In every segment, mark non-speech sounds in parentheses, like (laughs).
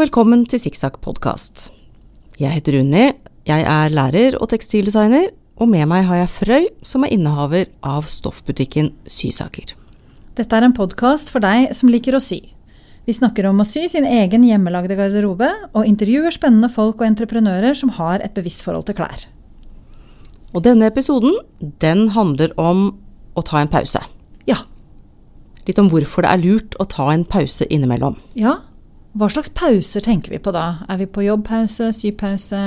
Og velkommen til Sikksakk podkast. Jeg heter Unni, jeg er lærer og tekstildesigner, og med meg har jeg Frøy, som er innehaver av stoffbutikken Sysaker. Dette er en podkast for deg som liker å sy. Vi snakker om å sy sin egen hjemmelagde garderobe, og intervjuer spennende folk og entreprenører som har et bevisst forhold til klær. Og denne episoden, den handler om å ta en pause. Ja. Litt om hvorfor det er lurt å ta en pause innimellom. Ja. Hva slags pauser tenker vi på da? Er vi på jobbpause, sypause?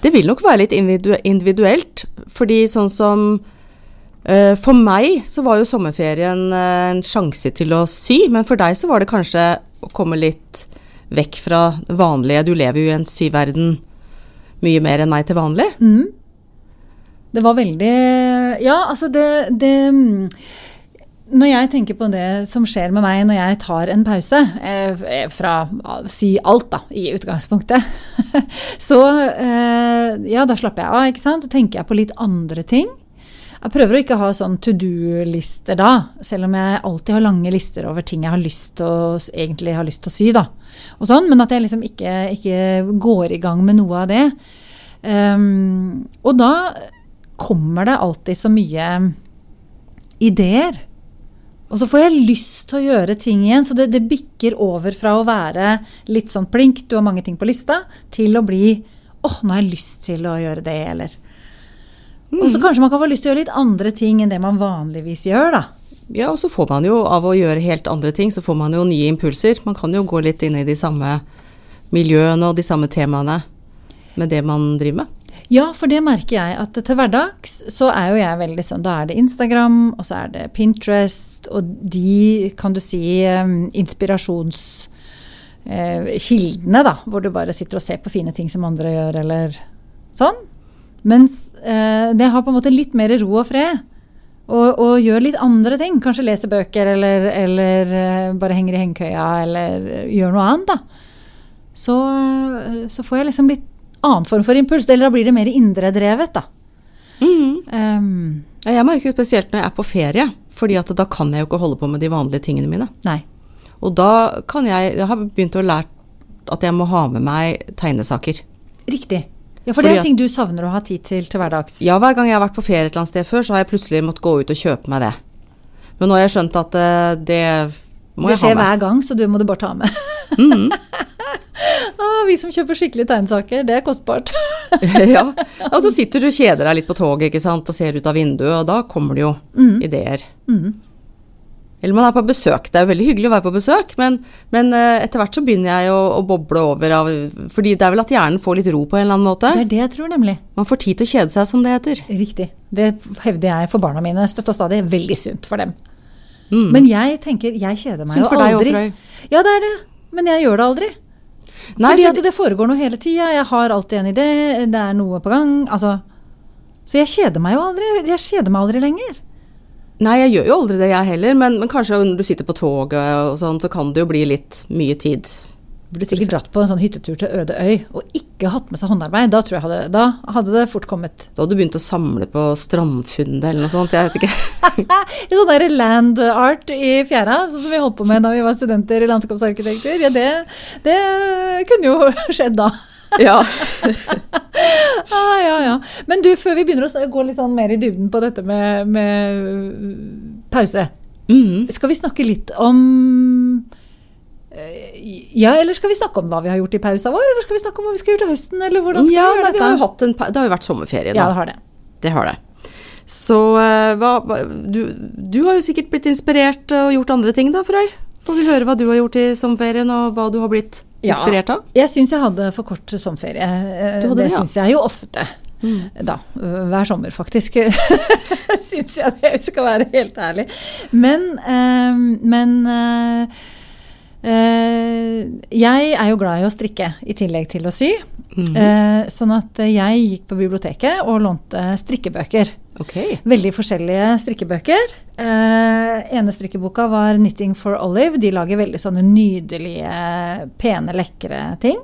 Det vil nok være litt individuelt, fordi sånn som uh, For meg så var jo sommerferien uh, en sjanse til å sy, men for deg så var det kanskje å komme litt vekk fra det vanlige. Du lever jo i en syverden mye mer enn meg til vanlig. Mm. Det var veldig Ja, altså det, det mm, Når jeg tenker på det som skjer med meg når jeg tar en pause, eh, fra å si alt, da, i utgangspunktet, (laughs) så eh, Ja, da slapper jeg av, ikke sant. Så tenker jeg på litt andre ting. Jeg prøver å ikke ha sånn to do-lister da, selv om jeg alltid har lange lister over ting jeg har lyst å, egentlig har lyst til å sy. da, og sånn, Men at jeg liksom ikke, ikke går i gang med noe av det. Um, og da kommer det alltid så mye ideer. Og så får jeg lyst til å gjøre ting igjen, så det, det bikker over fra å være litt sånn plink, du har mange ting på lista, til å bli åh, nå har jeg lyst til å gjøre det, eller Og så kanskje man kan få lyst til å gjøre litt andre ting enn det man vanligvis gjør, da. Ja, og så får man jo av å gjøre helt andre ting, så får man jo nye impulser. Man kan jo gå litt inn i de samme miljøene og de samme temaene med det man driver med. Ja, for det merker jeg at til hverdags så er jo jeg veldig sånn Da er det Instagram, og så er det Pinterest, og de, kan du si, inspirasjonskildene, da. Hvor du bare sitter og ser på fine ting som andre gjør, eller sånn. Mens eh, det har på en måte litt mer ro og fred. Og, og gjør litt andre ting. Kanskje leser bøker, eller, eller eh, bare henger i hengekøya, eller gjør noe annet, da. Så, så får jeg liksom litt annen form for impuls. Eller da blir det mer indredrevet, da. Um, jeg merker det spesielt når jeg er på ferie, fordi at da kan jeg jo ikke holde på med de vanlige tingene mine. nei. Og da kan jeg Jeg har begynt å lære at jeg må ha med meg tegnesaker. Riktig. Ja, For Fordi det er ting du savner å ha tid til til hverdags. Ja, hver gang jeg har vært på ferie et eller annet sted før, så har jeg plutselig måttet gå ut og kjøpe meg det. Men nå har jeg skjønt at eh, det må det jeg ha med. Det skjer hver gang, så du må du bare ta med. Mhm. (laughs) ah, vi som kjøper skikkelige tegnsaker, det er kostbart. (laughs) ja. Og så sitter du og kjeder deg litt på toget ikke sant, og ser ut av vinduet, og da kommer det jo mm. ideer. Mm. Eller man er på besøk. Det er jo veldig hyggelig å være på besøk, men, men eh, etter hvert så begynner jeg å, å boble over av Fordi det er vel at hjernen får litt ro på en eller annen måte. Det er det jeg tror, nemlig. Man får tid til å kjede seg, som det heter. Riktig. Det hevder jeg for barna mine støtt og stadig. Veldig sunt for dem. Mm. Men jeg tenker, jeg kjeder meg Sunt jo for deg aldri. Frøy. Ja, det er det. Men jeg gjør det aldri. Nei, Fordi at det foregår noe hele tida. Jeg har alltid en idé, det er noe på gang. Altså. Så jeg kjeder meg jo aldri. Jeg kjeder meg aldri lenger. Nei, jeg gjør jo aldri det, jeg heller, men, men kanskje når du sitter på toget og sånn, så kan det jo bli litt mye tid. Burde sikkert dratt på en sånn hyttetur til øde øy og ikke hatt med seg håndarbeid. Da, tror jeg hadde, da hadde det fort kommet. Da hadde du begynt å samle på strandfunnet eller noe sånt, jeg vet ikke. (laughs) I sånn der land art i fjæra, sånn som vi holdt på med da vi var studenter i landskapsarkitektur. Ja, det, det kunne jo (laughs) skjedd da. ja. (laughs) Ah, ja, ja. Men du, før vi begynner å gå litt sånn mer i dybden på dette med, med pause, mm. skal vi snakke litt om Ja, eller skal vi snakke om hva vi har gjort i pausa vår, eller skal vi snakke om hva vi skal gjøre til høsten, eller hvordan skal ja vi gjøre vi har jo dette? en, det har jo vært sommerferie Ja, da. det har det. Det har det. Så eh, hva, du, du har jo sikkert blitt inspirert og gjort andre ting da, Frøy? Får vi høre hva du har gjort i sommerferien, og hva du har blitt inspirert av? Jeg syns jeg hadde for kort sommerferie. Eh, det det, ja. syns jeg jo ofte. Da. eh, Hver sommer, faktisk. (laughs) syns jeg det skal være helt ærlig. Men, eh, men eh, eh, jeg er jo glad i å strikke i tillegg til å sy. Mm. Eh, sånn at jeg gikk på biblioteket og lånte strikkebøker. Okay. Veldig forskjellige strikkebøker. Eh, ene strikkeboka var 'Knitting for Olive'. De lager veldig sånne nydelige, pene, lekre ting.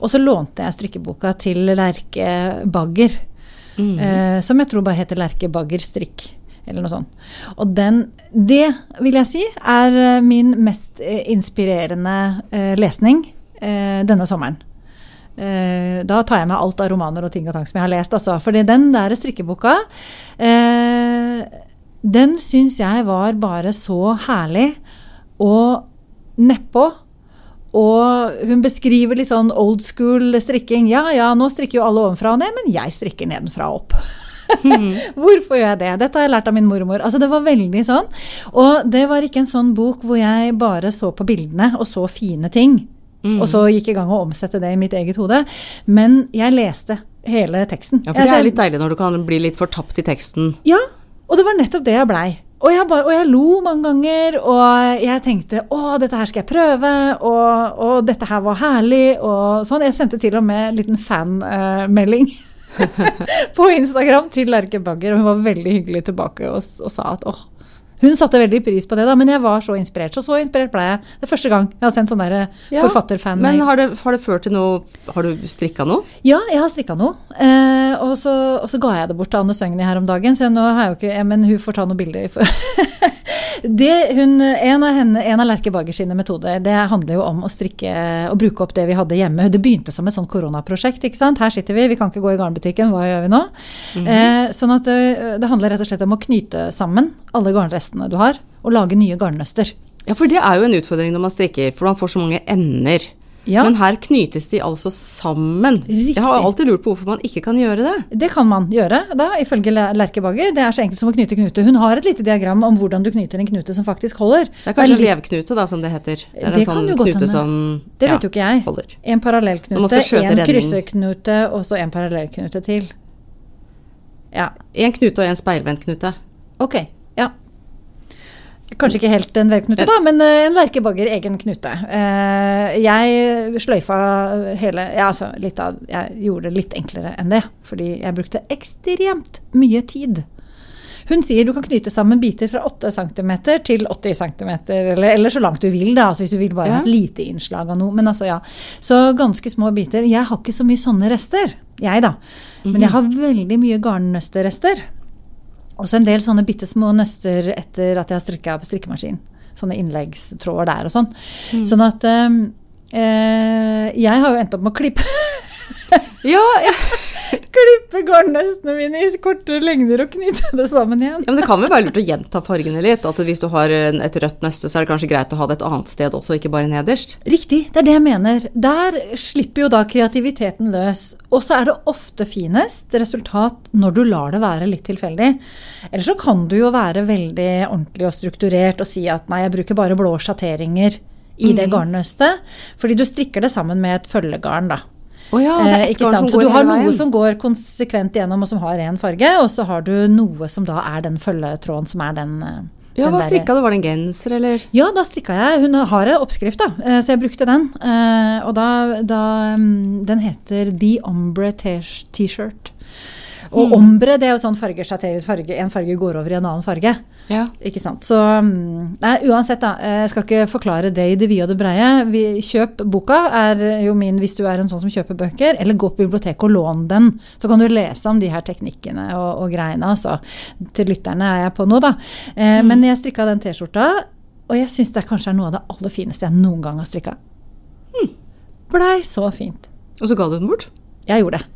Og så lånte jeg strikkeboka til Lerke Bagger, Mm. eh, som jeg tror bare heter Lerke Bagger Strikk. Eller noe sånt. Og den, det vil jeg si er eh, min mest eh, inspirerende eh, lesning denne sommeren. Da tar jeg med alt av romaner og ting og tang som jeg har lest. Altså. Fordi den der strikkeboka, den syns jeg var bare så herlig og nedpå. Og hun beskriver litt sånn old school strikking. Ja ja, nå strikker jo alle ovenfra og ned, men jeg strikker nedenfra og opp. (laughs) Hvorfor gjør jeg det? Dette har jeg lært av min mormor. Altså Det var veldig sånn. Og det var ikke en sånn bok hvor jeg bare så på bildene og så fine ting. Mm. Og så gikk jeg i gang å omsette det i mitt eget hode. Men jeg leste hele teksten. Ja, for det er litt deilig når du kan bli litt fortapt i teksten. Ja, og det var nettopp det jeg blei. Og jeg, bare, og jeg lo mange ganger, og jeg tenkte å, dette her skal jeg prøve, og, og dette her var herlig, og sånn. Jeg sendte til og med en liten fanmelding (laughs) (laughs) på Instagram til Lerke Bagger, og hun var veldig hyggelig tilbake og, og sa at åh, hun satte veldig pris på det, da, men jeg var så inspirert. Så så inspirert ble jeg. Det er første gang jeg har sendt sånn der Ja, forfatterfan. Men har det, har det ført til noe Har du strikka noe? Ja, jeg har strikka noe. Eh, og, så, og så ga jeg det bort til Anne Søgni her om dagen. Så nå har jeg jo ikke ja, Men hun får ta noen bilder. (laughs) det, hun, en av, henne, en av Lerke Bager sine metoder det handler jo om å strikke og bruke opp det vi hadde hjemme. Det begynte som et sånt koronaprosjekt. ikke sant? Her sitter vi, vi kan ikke gå i garnbutikken. Hva gjør vi nå? eh, sånn at det, det handler rett og slett om å knyte sammen alle garnrestene du har, og lage nye garnnøster. Ja, for det er jo en utfordring når man strikker, for man får så mange ender. Ja. Men her knytes de altså sammen. Riktig. Jeg har alltid lurt på hvorfor man ikke kan gjøre det. Det kan man gjøre, da, ifølge Le- Lerke Bagger. Det er så enkelt som å knyte knute. Hun har et lite diagram om hvordan du knyter en knute som faktisk holder. Det er kanskje litt- levknute, da, som det heter. Det er Det en kan sånn knute som Det vet jo ikke jeg. holder. En parallellknute, en krysseknute og så en parallellknute til. Ja, En knute og en speilvendt knute. ok. Kanskje ikke helt en vevknute, da, men eh, en lerkebagger egen knute. Eh, Jeg sløyfa hele Ja, altså litt av Jeg gjorde det litt enklere enn det, fordi jeg brukte ekstremt mye tid. Hun sier du kan knyte sammen biter fra 8 cm til 80 cm, eller, eller så langt du vil, da. Altså hvis du vil bare Ja. ha et lite innslag av noe. Men altså, ja. Så ganske små biter. Jeg har ikke så mye sånne rester, jeg da. Men jeg har veldig mye garnnøsterester. Også en del sånne bitte små nøster etter at jeg har strikka på strikkemaskin. Sånne innleggstråder der og sånn. Sånn at eh, jeg har jo endt opp med å klippe Ja, ja. Klippe garnnøstene mine i kortere lengder og knytte det sammen igjen. ja, men det kan vel være lurt å gjenta fargene litt. At hvis du har et rødt nøste, så er det kanskje greit å ha det et annet sted også, ikke bare nederst. Riktig, det er det jeg mener. Der slipper jo da kreativiteten løs. Og så er det ofte finest resultat når du lar det være litt tilfeldig. Eller så kan du jo være veldig ordentlig og strukturert og si at nei, jeg bruker bare blå sjatteringer i det garnnøstet. Fordi du strikker det sammen med et følgegarn, da. Å ja, det er Eh, ett garn som? Så du har noe veien. som går konsekvent igjennom, og som har én farge, og så har du noe som da er den følgetråden som er den eh, Ja, hva strikka du? Var det en genser, eller? ja, da strikka jeg. Hun har en oppskrift, da, eh, så jeg brukte den. Og da, da mm, Den heter The Ombre T-shirt. Og ombre det er jo sånn farger sjatteres farge. En farge går over i en annen farge. Ja. Ikke sant. Så mm, nei, uansett, da. eh, Jeg skal ikke forklare det i det vide og det breie. Vi, kjøp boka, er jo min hvis du er en sånn som kjøper bøker. Eller gå på biblioteket og lån den. Så kan du lese om de her teknikkene og, og greiene. Altså. Til lytterne er jeg på nå, da. Eh, Men jeg strikka den T-skjorta, og jeg syns det kanskje er noe av det aller fineste jeg noen gang har strikka. Blei så fint. Og så ga du den bort? Jeg gjorde det.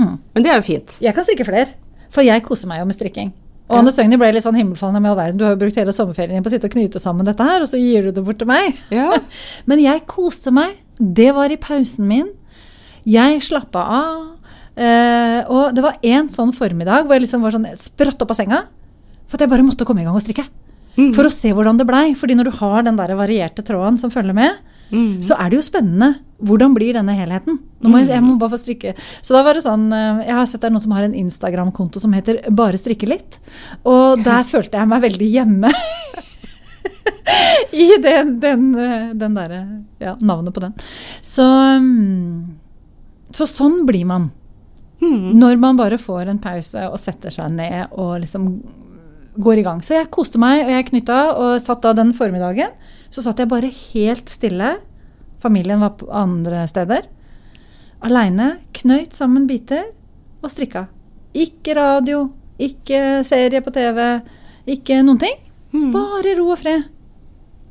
Mm. Men det er jo fint. Jeg kan strikke flere, for jeg koser meg jo med strikking. Og Anne Støgny ble litt sånn himmelfallende med all verden. Du har jo brukt hele sommerferien din på å sitte og knyte sammen dette her, og så gir du det bort til meg. Ja. (laughs) Men jeg koste meg. Det var i pausen min. Jeg slappa av. Uh, og det var en sånn formiddag hvor jeg liksom var sånn spratt opp av senga. For at jeg bare måtte komme i gang og strikke. Mm. For å se hvordan det blei. Fordi når du har den der varierte tråden som følger med, Mm. så er det jo spennende. Hvordan blir denne helheten? Nå må jeg, jeg må bare få strikke. Så da var det sånn eh, Jeg har sett det er noen som har en Instagram-konto som heter Bare strikke litt. Og der (laughs) følte jeg meg veldig hjemme. (laughs) I den, den, eh, den derre Ja, navnet på den. Så mm, Så sånn blir man. Mm. Når man bare får en pause og setter seg ned og liksom går i gang. Så jeg koste meg, og jeg knytta, og satt da den formiddagen. Så satt jeg bare helt stille. Familien var på andre steder. Aleine. Knøyt sammen biter og strikka. Ikke radio, ikke serie på TV, ikke noen ting. Mm. Bare ro og fred.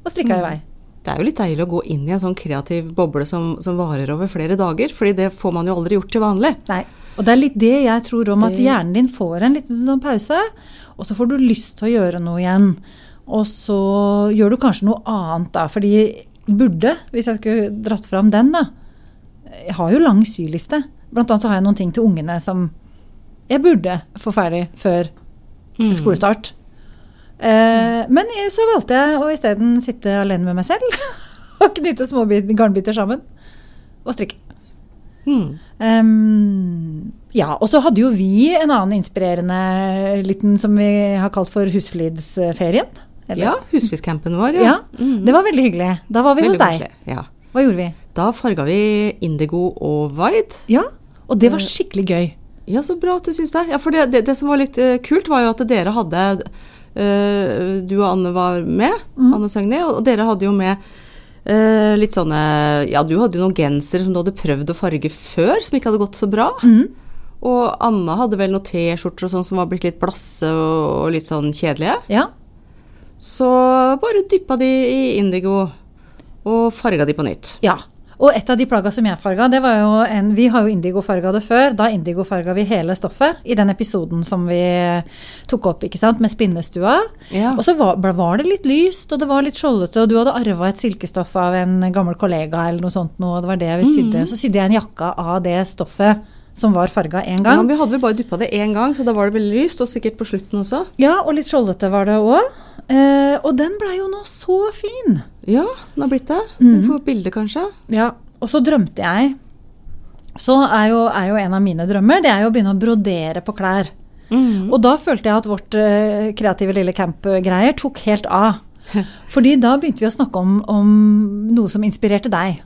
Og strikka i vei. Det er jo litt deilig å gå inn i en sånn kreativ boble som, som varer over flere dager, fordi det får man jo aldri gjort til vanlig. Nei. Og det er litt det jeg tror om at hjernen din får en liten sånn pause, og så får du lyst til å gjøre noe igjen. Og så gjør du kanskje noe annet da, fordi burde, hvis jeg skulle dratt fram den da, jeg har jo lang syliste. Blant annet så har jeg noen ting til ungene som jeg burde få ferdig før Mm. skolestart. Eh, men så valgte jeg å isteden sitte alene med meg selv (laughs) og knytte små garnbiter sammen og strikke. Mm. Um, ja, og så hadde jo vi en annen inspirerende liten som vi har kalt for Husflidsferien. Eller? Ja, husfiskcampen vår. Ja, ja. det var veldig hyggelig. Da var vi Veldig hos deg. Ja. Hva gjorde vi? Da farga vi indigo og white. Ja, og det var skikkelig gøy. Ja, så bra at du syns det. Ja, for det, det, det som var litt eh, kult, var jo at dere hadde uh, Du og Anne var med, Mm. Anne Søgni, og dere hadde jo med uh, litt sånne Ja, du hadde jo noen gensere som du hadde prøvd å farge før, som ikke hadde gått så bra. Mm. Og Anna hadde vel noen T-skjorter og sånn som var blitt litt blasse og, og litt sånn kjedelige. Ja, Så bare dyppa de i indigo og farga de på nytt. ja. Og et av de plagga som jeg farga, det var jo en Vi har jo indigofarga det før. Da indigofarga vi hele stoffet i den episoden som vi tok opp, ikke sant, med spinnestua. Ja. Og så var, var det litt lyst, og det var litt skjoldete, og du hadde arva et silkestoff av en gammel kollega eller noe sånt noe, og det var det vi sydde. Så sydde jeg en jakke av det stoffet som var farga én Ja, men vi hadde vel bare duppa det én gang, så da var det veldig lyst, og sikkert på slutten også. Ja, og litt skjoldete var det òg. Eh, og den blei jo nå så fin. Ja, den har blitt det. Mm. Vi får bilde, kanskje. Ja, og så drømte jeg Så er jo, er jo en av mine drømmer det er jo å begynne å brodere på klær. Mm. Og da følte jeg at vårt eh, kreative lille camp-greier tok helt av. (laughs) Fordi da begynte vi å snakke om, om noe som inspirerte deg.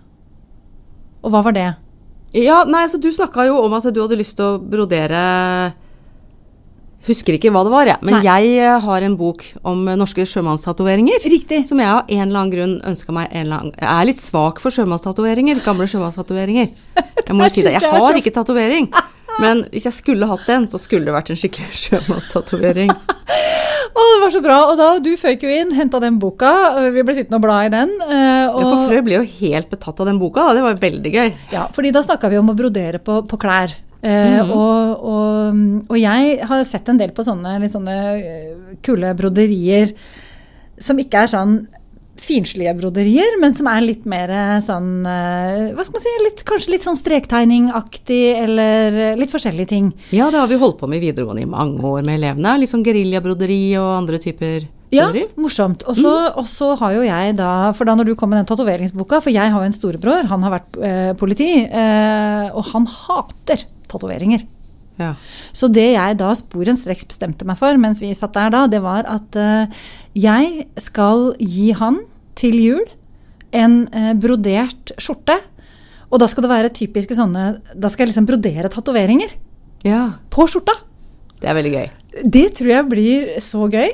Og hva var det? Ja, nei, så Du snakka jo om at du hadde lyst til å brodere Husker ikke hva det var, jeg. Men Nei. jeg eh, har en bok om eh, norske sjømannstatoveringer. Riktig. Som jeg av en eller annen grunn ønska meg en eller annen Jeg er litt svak for sjømannstatoveringer. Gamle sjømannstatoveringer. Jeg må (laughs) jo si det. Jeg har ikke tatovering. Men hvis jeg skulle hatt en, så skulle det vært en skikkelig (laughs) sjømannstatovering. Å, det var så bra. Og da du føyk jo inn, henta den boka. Vi ble sittende og bla i den. Og... Ja, for frø Frøy ble jo helt betatt av den boka. Da. Det var veldig gøy. ja, fordi da snakka vi om å brodere på, på klær. Eh, Mhm. og, og, og jeg har sett en del på sånne litt sånne eh, kule broderier som ikke er sånn finslige broderier, men som er litt mer eh, sånn Hva skal man si? Litt, kanskje litt sånn strektegningaktig, eller litt forskjellige ting. Ja, det har vi holdt på med i videregående i mange år med elevene. Litt sånn geriljabroderi og andre typer Ja, morsomt. Og så, mm. har jo jeg da For da når du kom med den tatoveringsboka, for jeg har jo en storebror, han har vært eh, politi, eh, og han hater tatoveringer. Ja. Så det jeg da sporenstreks bestemte meg for mens vi satt der da, det var at uh, jeg skal gi han til jul en uh, brodert skjorte. Og da skal det være typiske sånne Da skal jeg liksom brodere tatoveringer ja. på skjorta. Det er veldig gøy. Det tror jeg blir så gøy.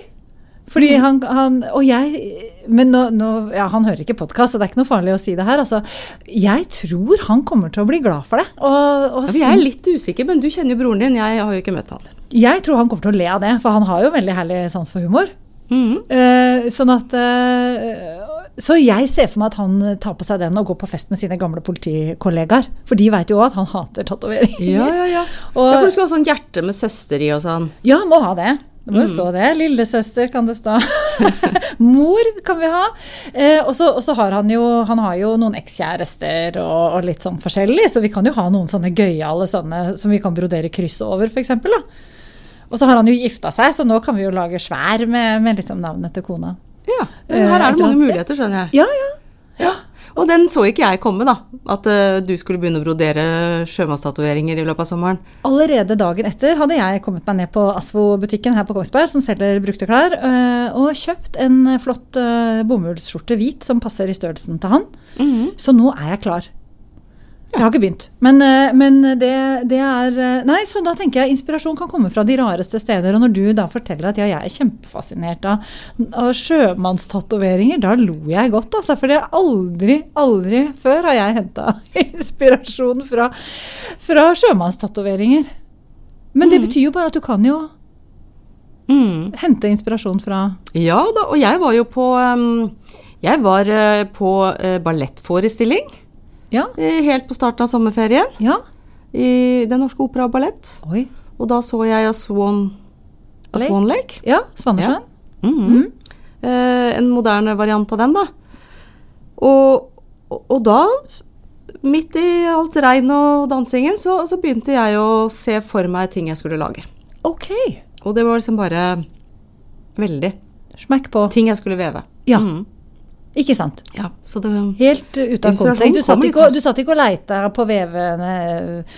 Fordi han, han Og jeg Men nå, nå Ja, han hører ikke podkast, så det er ikke noe farlig å si det her. Altså, jeg tror han kommer til å bli glad for det. Og, og vi er litt usikker, men du kjenner jo broren din. Jeg har jo ikke møtt han. jeg tror han kommer til å le av det, for han har jo veldig herlig sans for humor. Mm. Uh, sånn at uh, Så jeg ser for meg at han tar på seg den og går på fest med sine gamle politikollegaer. For de veit jo òg at han hater tatoveringer. Ja, ja, ja. (laughs) Og- ja, for du skal ha sånn hjerte med søster i og sånn. Ja, må ha det. Det må jo stå det. Lillesøster kan det stå. (laughs) Mor kan vi ha. Eh, og så har han jo, han har jo noen ekskjærester og, og litt sånn forskjellig, så vi kan jo ha noen sånne gøyale sånne som vi kan brodere kryss over, f.eks. Og så har han jo gifta seg, så nå kan vi jo lage svær med, med liksom navnet til kona. Ja, Eh, men her er det mange muligheter, skjønner jeg. Ja, ja. Ja. Og den så ikke jeg komme, da. At uh, du skulle begynne å brodere sjømannstatoveringer i løpet av sommeren. Allerede dagen etter hadde jeg kommet meg ned på Asvo-butikken her på Kongsberg, som selger brukte klær, uh, og kjøpt en flott uh, bomullsskjorte hvit som passer i størrelsen til han. Mhm. Så nå er jeg klar. Jeg har ikke begynt. Men, øh, men det, det er øh, Nei, så da tenker jeg inspirasjon kan komme fra de rareste steder. Og når du da forteller at ja, jeg er kjempefascinert av, av sjømannstatoveringer, da lo jeg godt, altså. For det er aldri, aldri før har jeg henta (laughs) inspirasjon fra, fra sjømannstatoveringer. Men det betyr jo bare at du kan jo Mm. Hente inspirasjon fra Ja da, og jeg var jo på um, Jeg var eh, på ballettforestilling Ja. helt på starten av sommerferien Ja. i Den Norske Opera og Ballett. Oi. Og da så jeg A Swan, A Lake? Swan Lake. Ja, Svanesjøen. Mhm. Eh, en moderne variant av den, da. Og, og, og da, midt i alt regn og dansingen, så, så begynte jeg å se for meg ting jeg skulle lage. Ok. Og det var liksom bare veldig Smekk på. ting jeg skulle veve. Ja. Mhm. Ikke sant. ja så det Helt uten kontekst. Du satt, ikke, du satt ikke og leita på vevende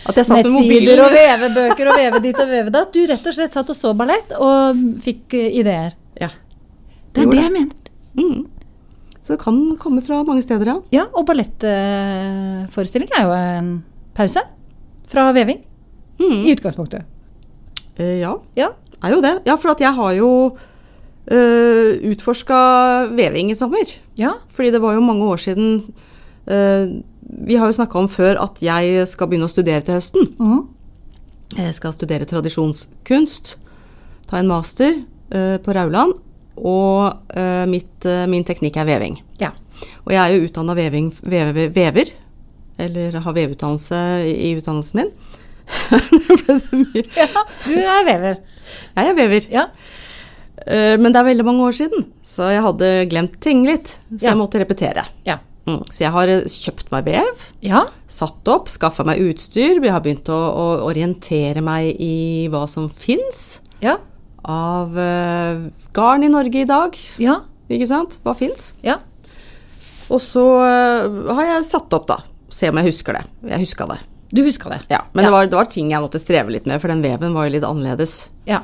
At jeg satt med mobilen. og vevebøker og veve ditt og veve datt. Du rett og slett satt og så ballett og fikk uh, ideer. Ja. Det er det jeg mener. Mm. Så det kan komme fra mange steder, ja. Ja, og ballettforestilling er jo en pause fra veving. Mm. I utgangspunktet. Eh, ja, Ja. er jo det. Ja, for jeg har jo uh, utforska veving i sommer. Ja. Fordi det var jo mange år siden uh, Vi har jo snakka om før at jeg skal begynne å studere til høsten. Mhm. Jeg skal studere tradisjonskunst. Ta en master uh, på Rauland. Og mitt, min teknikk er veving. ja. Og jeg er jo utdanna veving, veve, vever. Eller har veveutdannelse i, utdannelsen min. (laughs) Ja. Du er vever. Jeg er vever. Ja. Eh, men det er veldig mange år siden, så jeg hadde glemt ting litt. Så Ja. jeg måtte repetere. Ja. Mm. Så jeg har eh, kjøpt meg vev. Ja. satt opp, skaffa meg utstyr. Vi har begynt å, å orientere meg i hva som fins Ja. av uh, garn i Norge i dag. Ja. Ikke sant? Hva fins? Ja. Og så uh, har jeg satt opp, da. Se om jeg husker det. Jeg huska det. Du huska det. Ja, Men. Det, var, det var ting jeg måtte streve litt med, for den veven var jo litt annerledes. Ja.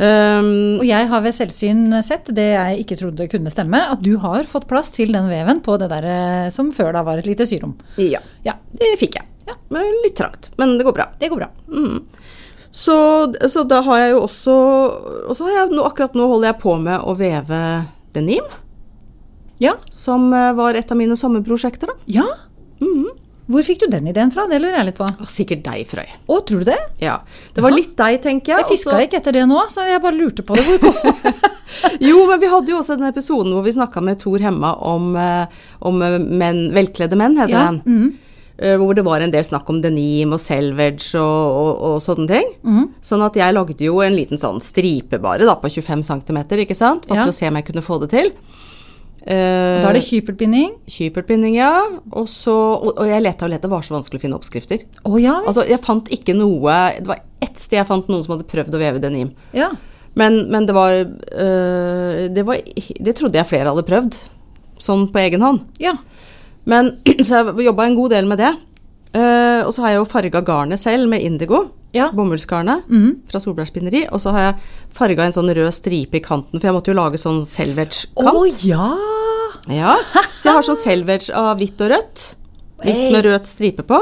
Um, Og jeg har ved selvsyn sett det jeg ikke trodde kunne stemme, at du har fått plass til den veven på det der eh, som før da var et lite syrom. ja, Ja, det fikk jeg. Ja. Litt trangt. Men det går bra. det går bra. Mm. Så, så da har jeg jo også Og så har jeg nå, akkurat nå holder jeg på med å veve denim. Ja. Som eh, var et av mine sommerprosjekter, da. Ja. Hvor fikk du den ideen fra? Det lurer jeg litt på. Sikkert deg, Frøy. Å, tror du det? Ja. Det var litt deg, tenker jeg. Jeg fiska og ikke etter det nå, så jeg bare lurte på det. Hvor kom (laughs) Jo, men vi hadde jo også den episoden hvor vi snakka med Tor Hemma om, eh, om eh, menn, velkledde menn, heter Ja, den. mhm. Eh, Hvor det var en del snakk om denim og selvage og, og, og sånne ting. Mm. Sånn at jeg lagde jo en liten sånn stripe bare, da, på 25 cm, ikke sant? Bare Ja. for å se om jeg kunne få det til. Eh, Da er det kypertbinding. Kypertbinding, ja. Og, så, og, og jeg leta og leta, var så vanskelig å finne oppskrifter. Oh, ja. Altså, jeg fant ikke noe Det var ett sted jeg fant noen som hadde prøvd å veve denim. ja. Men, men det var uh, det var Det trodde jeg flere hadde prøvd. Sånn på egen hånd. ja. Men (clears throat) Så jeg jobba en god del med det. Uh, og så har jeg jo farga garnet selv med indigo. Ja. Bomullsgarnet Mhm. fra Solbergspinneri. Og så har jeg farga en sånn rød stripe i kanten, for jeg måtte jo lage sånn selvage-kant. Å ja! Ja, så jeg har sånn selvage av hvitt og rødt. Hvitt med rød stripe på.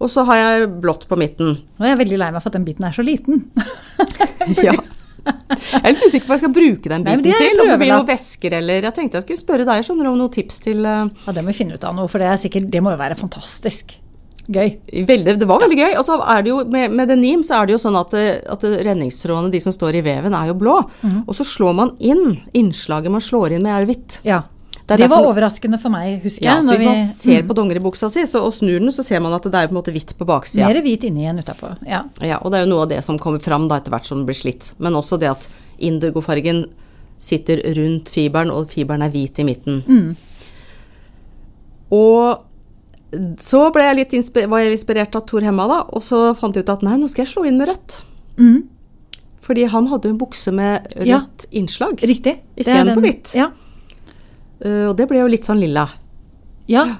Og så har jeg blått på midten. Nå er jeg veldig lei meg for at den biten er så liten. (laughs) Ja. Jeg er litt usikker på hva jeg skal bruke den Nei, biten er til. Om det blir noen væsker eller Jeg tenkte jeg skulle spørre deg skjønner om noen tips til uh... Ja, Det må vi finne ut av nå, for det, er sikkert, det må jo være fantastisk gøy. veldig, Det var veldig gøy. Og så er det jo med, med denim så er det jo sånn at, at redningstrådene, de som står i veven, er jo blå. Mm. Og så slår man inn. Innslaget man slår inn med, er hvitt. Ja. Det Det, var overraskende for meg, husker Ja, jeg. så hvis hvis man vi- ser Mm. på dongeribuksa si så, og snur den, så ser man at det er på en måte hvitt på baksida. Mer hvit inni enn utapå. Ja. Ja, og det er jo noe av det som kommer fram da etter hvert som den blir slitt. Men også det at indigofargen sitter rundt fiberen, og fiberen er hvit i midten. Mm. Og så jeg litt var jeg inspirert av Tor Hemma, da, og så fant jeg ut at nei, nå skal jeg slå inn med rødt. Mm. Fordi han hadde en bukse med Ja. rødt innslag. Riktig. I Det stedet hvitt. Ja. Uh, og det ble jo litt sånn lilla. ja.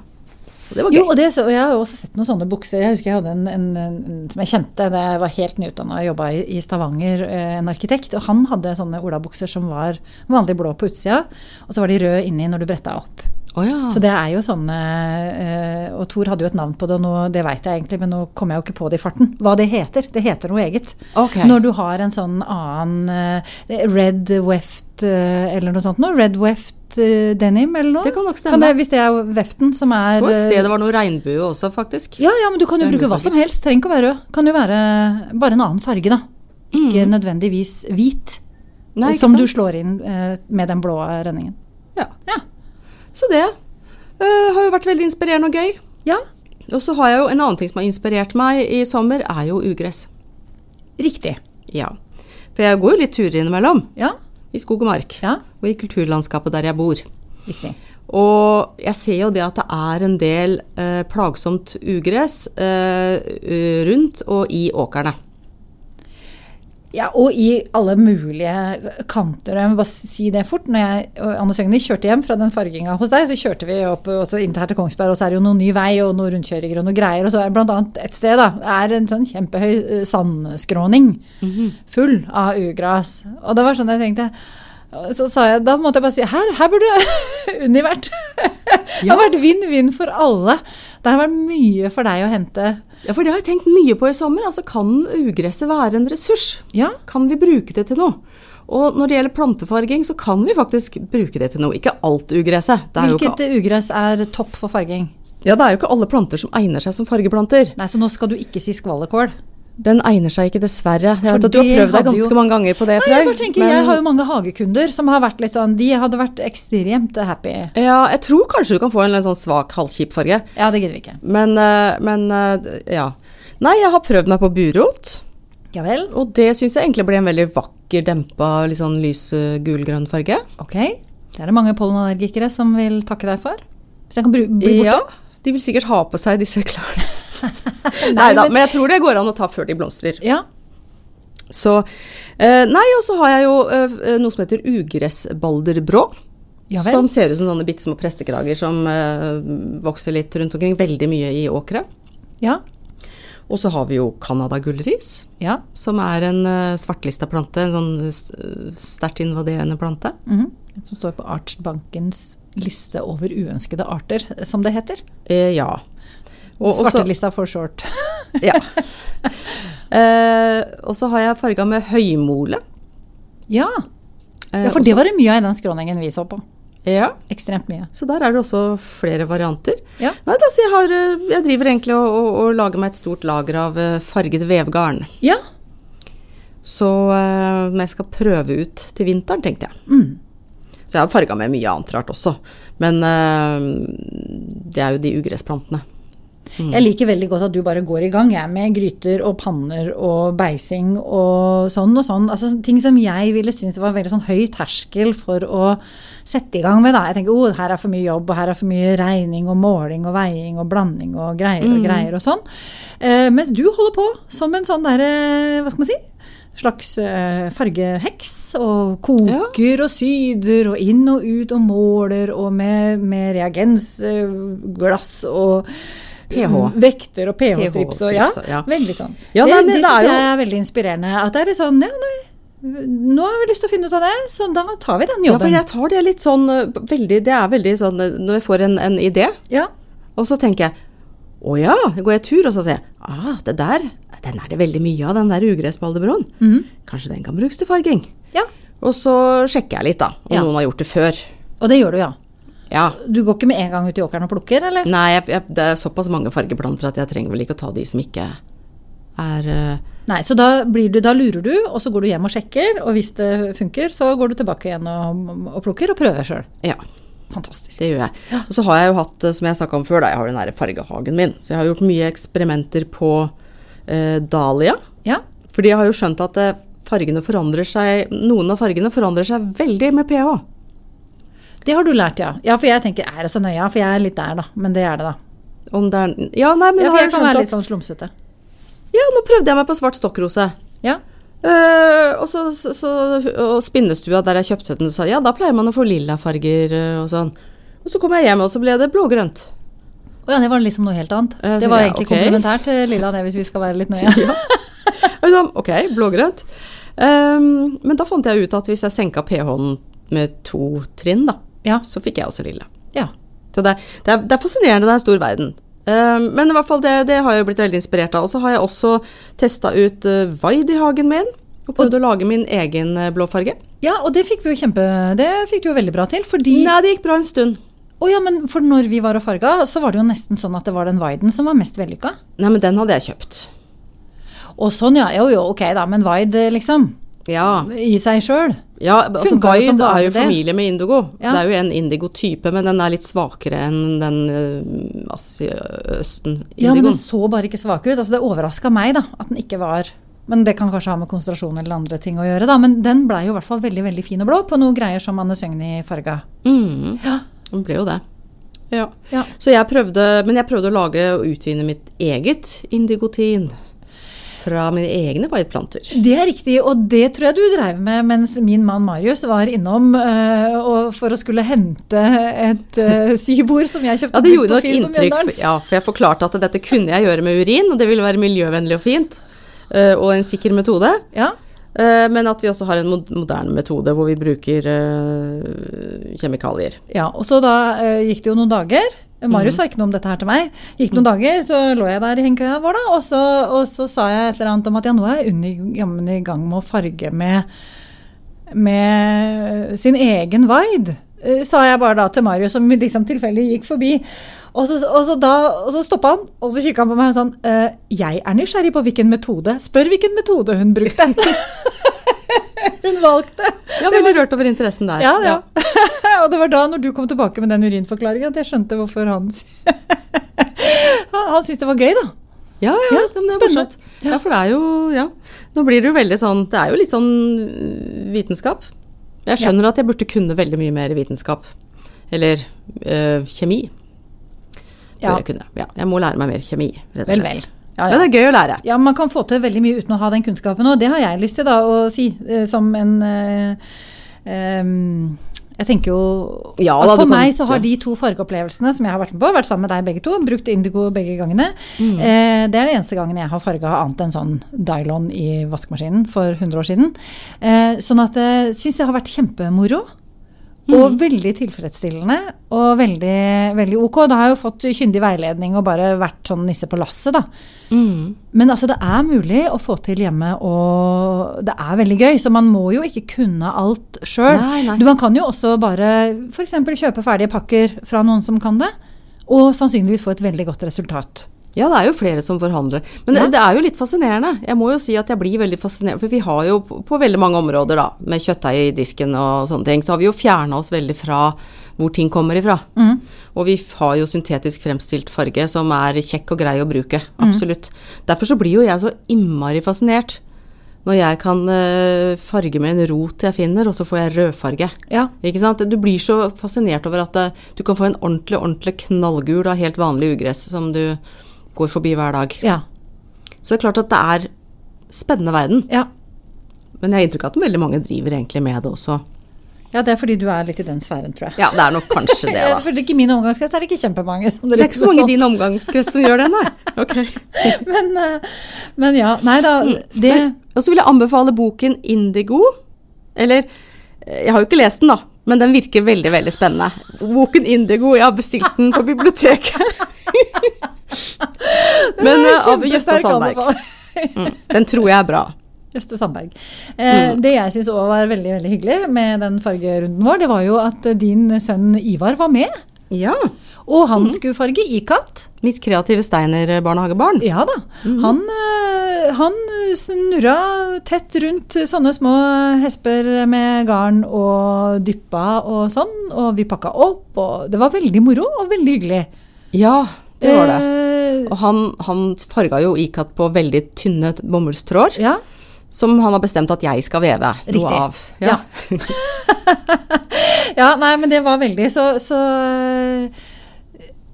Og det var Jo, gøy. og, det, så, og jeg har jo også sett noen sånne bukser. Jeg husker jeg hadde en, en, en som jeg kjente da jeg var helt nyutdanna og jobba i, i Stavanger, eh, en arkitekt. Og han hadde sånne olabukser som var vanlig blå på utsida, og så var de røde inni når du bretta opp. Å ja. Så det er jo sånne eh, Og Thor hadde jo et navn på det, og nå, det veit jeg egentlig, men nå kommer jeg jo ikke på det i farten. Hva det heter. Det heter noe eget. Okay. Når du har en sånn annen eh, red weft eh, eller noe sånt noe. Red weft denim eller noe. Det kan nok stemme. Kan det, hvis det er veften som er så i eh, stedet var noe regnbue også, faktisk. ja, ja, men du kan jo bruke hva som helst. Trenger ikke å være rød. Kan jo være bare en annen farge, da. Ikke Mm. nødvendigvis hvit. Nei, ikke som du slår inn med den blå renningen. Ja. Ja. Så det uh, har jo vært veldig inspirerende og gøy. Ja, Og så har jeg jo en annen ting som har inspirert meg i sommer, er jo ugress. riktig. Ja. For jeg går jo litt turer innimellom. Ja, I skog og mark. ja, Og i kulturlandskapet der jeg bor. riktig. Og jeg ser jo det at det er en del eh, plagsomt ugress eh, rundt og i åkrene. Ja, og i alle mulige kanter. Jeg må bare si det fort. Når jeg og Anne Søgni kjørte hjem fra den farginga hos deg, så kjørte vi opp også inn til her til Kongsberg, og så er det jo noen ny vei og noen rundkjøringer og noe greier. Og så er det blant annet et sted, da, er en sånn kjempehøy eh, sandskråning full av ugras. Og det var sånn jeg tenkte så sa jeg, Da måtte jeg bare si her, her burde (laughs) Unni vært. Det har vært vinn-vinn for alle. Det har vært mye for deg å hente. Ja, for det har jeg tenkt mye på i sommer. Altså, kan ugresset være en ressurs? Ja, Kan vi bruke det til noe? Og når det gjelder plantefarging, så kan vi faktisk bruke det til noe. Ikke alt ugresset. Hvilket ikke, ugress er topp for farging? ja, det er jo ikke alle planter som egner seg som fargeplanter. Nei, så nå skal du ikke si skvallerkål. Den egner seg ikke, dessverre. Jeg vet at du har prøvd deg ganske jo- mange ganger på det før. jeg bare tenker, men- jeg har jo mange hagekunder som har vært litt sånn De hadde vært ekstremt happy. Ja, jeg tror kanskje du kan få en sånn svak, halvkjip farge. Ja, det gidder vi ikke. Men, eh, men eh, ja. Nei, jeg har prøvd meg på burot. Ja vel. Og det syns jeg egentlig ble en veldig vakker, dempa, litt sånn lys gulgrønn farge. Ok. Det er det mange pollenallergikere som vil takke deg for. Hvis jeg kan bli borte. Ja, de vil sikkert ha på seg disse klærne. (laughs) (laughs) Nei da, men- jeg tror det går an å ta før de blomstrer. Ja. Så eh, Nei, og så har jeg jo eh, noe som heter ugressbalderbrå. Ja som ser ut som sånne bitte små prestekrager som eh, vokser litt rundt omkring. Veldig mye i åkre. Ja. Og så har vi jo Canada-gullris, Ja. som er en uh, svartlista plante. En sånn sterkt invaderende plante. Mhm. Som står på Artsbankens liste over uønskede arter, som det heter. Eh, ja. Og Svartelista for short. (laughs) ja. (laughs) Eh, og så har jeg farga med høymole. Ja. Eh, ja, for eh, det var det mye av i den skråningen vi så på. Ja, Ekstremt mye. så der er det også flere varianter. Ja. Nei, altså jeg, har, eh, jeg driver egentlig og, og, og lager meg et stort lager av eh, farget vevgarn. Ja. Så eh, jeg skal prøve ut til vinteren, tenkte jeg. Mm. Så jeg har farga med mye annet rart også. Men eh, det er jo de ugressplantene. Jeg liker veldig godt at du bare går i gang jeg, med gryter og panner og beising og sånn og sånn. Altså Ting som jeg ville synes var veldig sånn høy terskel for å sette i gang med. da. Jeg tenker oh, her er for mye jobb, og her er for mye regning og måling og veiing og blanding og greier og greier og sånn. Eh, mens du holder på som en sånn derre, hva skal man si? Slags eh, fargeheks, og koker og syder og inn og ut og måler og med, med reagensglass og PH. Vekter og pH-strips og ja, ja. veldig sånn. Ja, det nei, men det det er jo- er veldig inspirerende. At det er litt sånn ja, nei, nå har vi lyst til å finne ut av det, så da tar vi den jobben. Ja, for jeg tar det litt sånn eh, veldig, Det er veldig sånn eh, når jeg får en, en idé, Ja, og så tenker jeg å ja, går jeg tur, og så sier jeg ah, det der, den er det veldig mye av, den der ugressbalderbråen. Mhm. Kanskje den kan brukes til farging. ja. Og så sjekker jeg litt, da, om Ja. noen har gjort det før. Og det gjør du, ja. Ja. Du går ikke med en gang ut i åkeren og plukker, eller? Nei, jeg, jeg, det er såpass mange fargeplanter at jeg trenger vel ikke å ta de som ikke er uh... Nei, så da, blir du, da lurer du, og så går du hjem og sjekker, og hvis det funker, så går du tilbake igjen og, og plukker og prøver sjøl. Ja, Fantastisk. det gjør jeg. Og så har jeg jo hatt, eh, som jeg snakka om før, da, jeg har den der fargehagen min. Så jeg har gjort mye eksperimenter på uh, dahlia. Ja. Fordi jeg har jo skjønt at fargene forandrer seg Noen av fargene forandrer seg veldig med pH. Det har du lært, ja. Ja, for jeg tenker er det så nøye? For jeg er litt der, da. Men det er det, da. Om det er Ja, nei, men Ja, for jeg jeg kan være litt sånn slumsete. Ja, nå prøvde jeg meg på svart stokkrose. Ja. Uh, og så, så, så og spinnestua der jeg kjøpte den, sa ja, da pleier man å få lilla farger eh, og sånn. Og så kom jeg hjem, og så ble det blågrønt. Å ja, det var liksom noe helt annet. Uh, Det var ja, egentlig okay. komplementært til Lilla, det, hvis vi skal være litt nøye. (laughs) ja. sånn, ok, blågrønt. Um, men da fant jeg ut at hvis jeg senka pH-en med to trinn, da, Ja. så fikk jeg også lille. ja. Så det, det, er, det er fascinerende, det er en stor verden. Ehm, men i hvert fall det, det har jeg blitt veldig inspirert av. Og så har jeg også testa ut uh, Vaid i hagen min. Og prøvd å lage min egen blåfarge. ja, og det fikk vi jo kjempe Det fikk du jo veldig bra til, fordi Nei, det gikk bra en stund. Å ja, men for når vi var og farga, så var det jo nesten sånn at det var den Vaiden som var mest vellykka. Nei, men den hadde jeg kjøpt. Og sånn, ja. Jo jo, ok da, men Vaid, liksom. Ja. i seg sjøl. Ja, altså Guide er jo familie med indigo. Ja. Det er jo en indigo-type, men den er litt svakere enn den uh, Østen-indigoen. Ja, men den så bare ikke svak ut. Altså, det overraska meg da, at den ikke var Men det kan kanskje ha med konsentrasjon eller andre ting å gjøre, da. Men den blei jo i hvert fall veldig veldig fin og blå på noen greier som Anne Søgni farga. Mm, Ja. Den ble jo det. Ja. Ja. Så jeg prøvde, men jeg prøvde å lage og utvinne mitt eget indigotin fra mine egne whiteplanter. Det er riktig, og det tror jeg du dreiv med mens min mann Marius var innom uh, og for å skulle hente et uh, sybord som jeg kjøpte Ja, det gjorde nok inntrykk. Ja, for jeg forklarte at dette kunne jeg gjøre med urin, og det ville være miljøvennlig og fint. Uh, Og en sikker metode. Ja. Men at vi også har en mod- moderne metode hvor vi bruker kjemikalier. ja, og så da gikk det jo noen dager. Marius Mhm. sa ikke noe om dette her til meg. Gikk noen dager, så lå jeg der i hengekøya vår, da, og så, og så sa jeg et eller annet om at ja, nå er jeg jammen i gang med å farge med, med sin egen Vide. eh, Sa jeg bare da til Marius, som liksom tilfeldig gikk forbi. Og så, og så, da, og så stoppa han, og så kikka han på meg og sånn «Eh, Jeg er nysgjerrig på hvilken metode. Spør hvilken metode hun brukte. (laughs) (laughs) hun valgte. Ja, veldig rørt over interessen der. Ja, ja. (laughs) og det var da, når du kom tilbake med den urinforklaringen, at jeg skjønte hvorfor han (laughs) Han, syntes det var gøy, da. Ja, ja, Ja, men det er morsomt. Ja, for det er jo Ja. Nå blir det jo veldig sånn Det er jo litt sånn øh, vitenskap. Jeg skjønner at jeg burde kunne veldig mye mer vitenskap. Eller øh, kjemi. Ja. jeg kunne. Ja, jeg må lære meg mer kjemi, rett og Vel, vel. Ja, Men det er gøy å lære. ja, man kan få til veldig mye uten å ha den kunnskapen, og det har jeg lyst til da å si, eh, som en eh, em, Jeg tenker jo Ja, da, For meg så har de to fargeopplevelsene som jeg har vært med på, vært sammen med deg begge to, brukt indigo begge gangene. Mm. Eh, det er det eneste gangen jeg har farga annet enn sånn Dylon i vaskemaskinen for 100 år siden. Eh, sånn at jeg syns det har vært kjempemoro. Og Mm. veldig tilfredsstillende og veldig, veldig ok. Da har jeg jo fått kyndig veiledning og bare vært sånn nisse på lasset, da. Mm. Men altså, det er mulig å få til hjemme, og det er veldig gøy. Så man må jo ikke kunne alt sjøl. Man kan jo også bare f.eks. kjøpe ferdige pakker fra noen som kan det, og sannsynligvis få et veldig godt resultat. Ja, det er jo flere som forhandler. Men Ja. det, det er jo litt fascinerende. Jeg må jo si at jeg blir veldig fascinert, for vi har jo på, på veldig mange områder, da, med kjøttdeig i disken og sånne ting, så har vi jo fjerna oss veldig fra hvor ting kommer ifra. Mm. Og vi har jo syntetisk fremstilt farge som er kjekk og grei å bruke. Mm. Absolutt. Derfor så blir jo jeg så innmari fascinert når jeg kan eh, farge med en rot jeg finner, og så får jeg rødfarge. Ja. Ikke sant? Du blir så fascinert over at eh, du kan få en ordentlig, ordentlig knallgul av helt vanlig ugress som du går forbi hver dag. Ja. Så det er klart at det er spennende verden. ja. Men jeg har inntrykk av at veldig mange driver egentlig med det også. Ja, det er fordi du er litt i den sfæren, tror jeg. Ja, det er nok kanskje det, (laughs) da. For ikke min omgangskrets er det ikke kjempemange som Det er ikke så mange i din sånt. omgangskrets som gjør det, nei. (laughs) Ok. Men, eh, men ja. Nei da, det Og så vil jeg anbefale boken Indigo. Eller eh, Jeg har jo ikke lest den, da. Men den virker veldig, veldig spennende. Woken Indigo, jeg har bestilt den på biblioteket. (laughs) Men eh, av Jøste Sandberg. Mm, den tror jeg er bra. Jøste Sandberg. Eh, Det jeg syns òg var veldig veldig hyggelig med den fargerunden vår, det var jo at din sønn Ivar var med. Ja. Og han skulle farge ikat. Mitt kreative Steiner-barnehagebarn. Ja da. Han, eh, han snurra tett rundt sånne små hesper med garn og dyppa og sånn, og vi pakka opp, og det var veldig moro og veldig hyggelig. Ja, det var det. Eh, Og han, han farga jo ikat på veldig tynne bomullstråder, ja. som han har bestemt at jeg skal veve Riktig. noe av. Ja. (laughs) ja, nei, men det var veldig så, så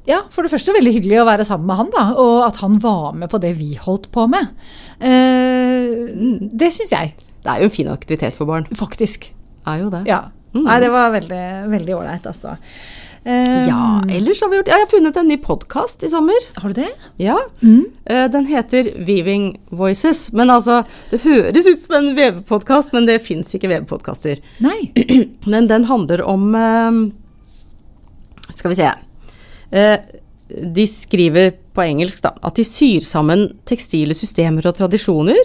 Ja, for det første veldig hyggelig å være sammen med han, da. Og at han var med på det vi holdt på med. Eh, det syns jeg, Det er jo en fin aktivitet for barn. faktisk. Er jo det. Ja. Mm. Nei, det var veldig veldig ålreit, altså. Um, Ja, ellers har vi gjort ja, Jeg har funnet en ny podkast i sommer. Har du det? Ja. Mm. Eh, Den heter Weaving Voices. Men altså, det høres ut som en vevepodkast, men det fins ikke vevepodkaster. (clears throat) Men den handler om eh, Skal vi se. Eh, De skriver på engelsk da, at de syr sammen tekstile systemer og tradisjoner,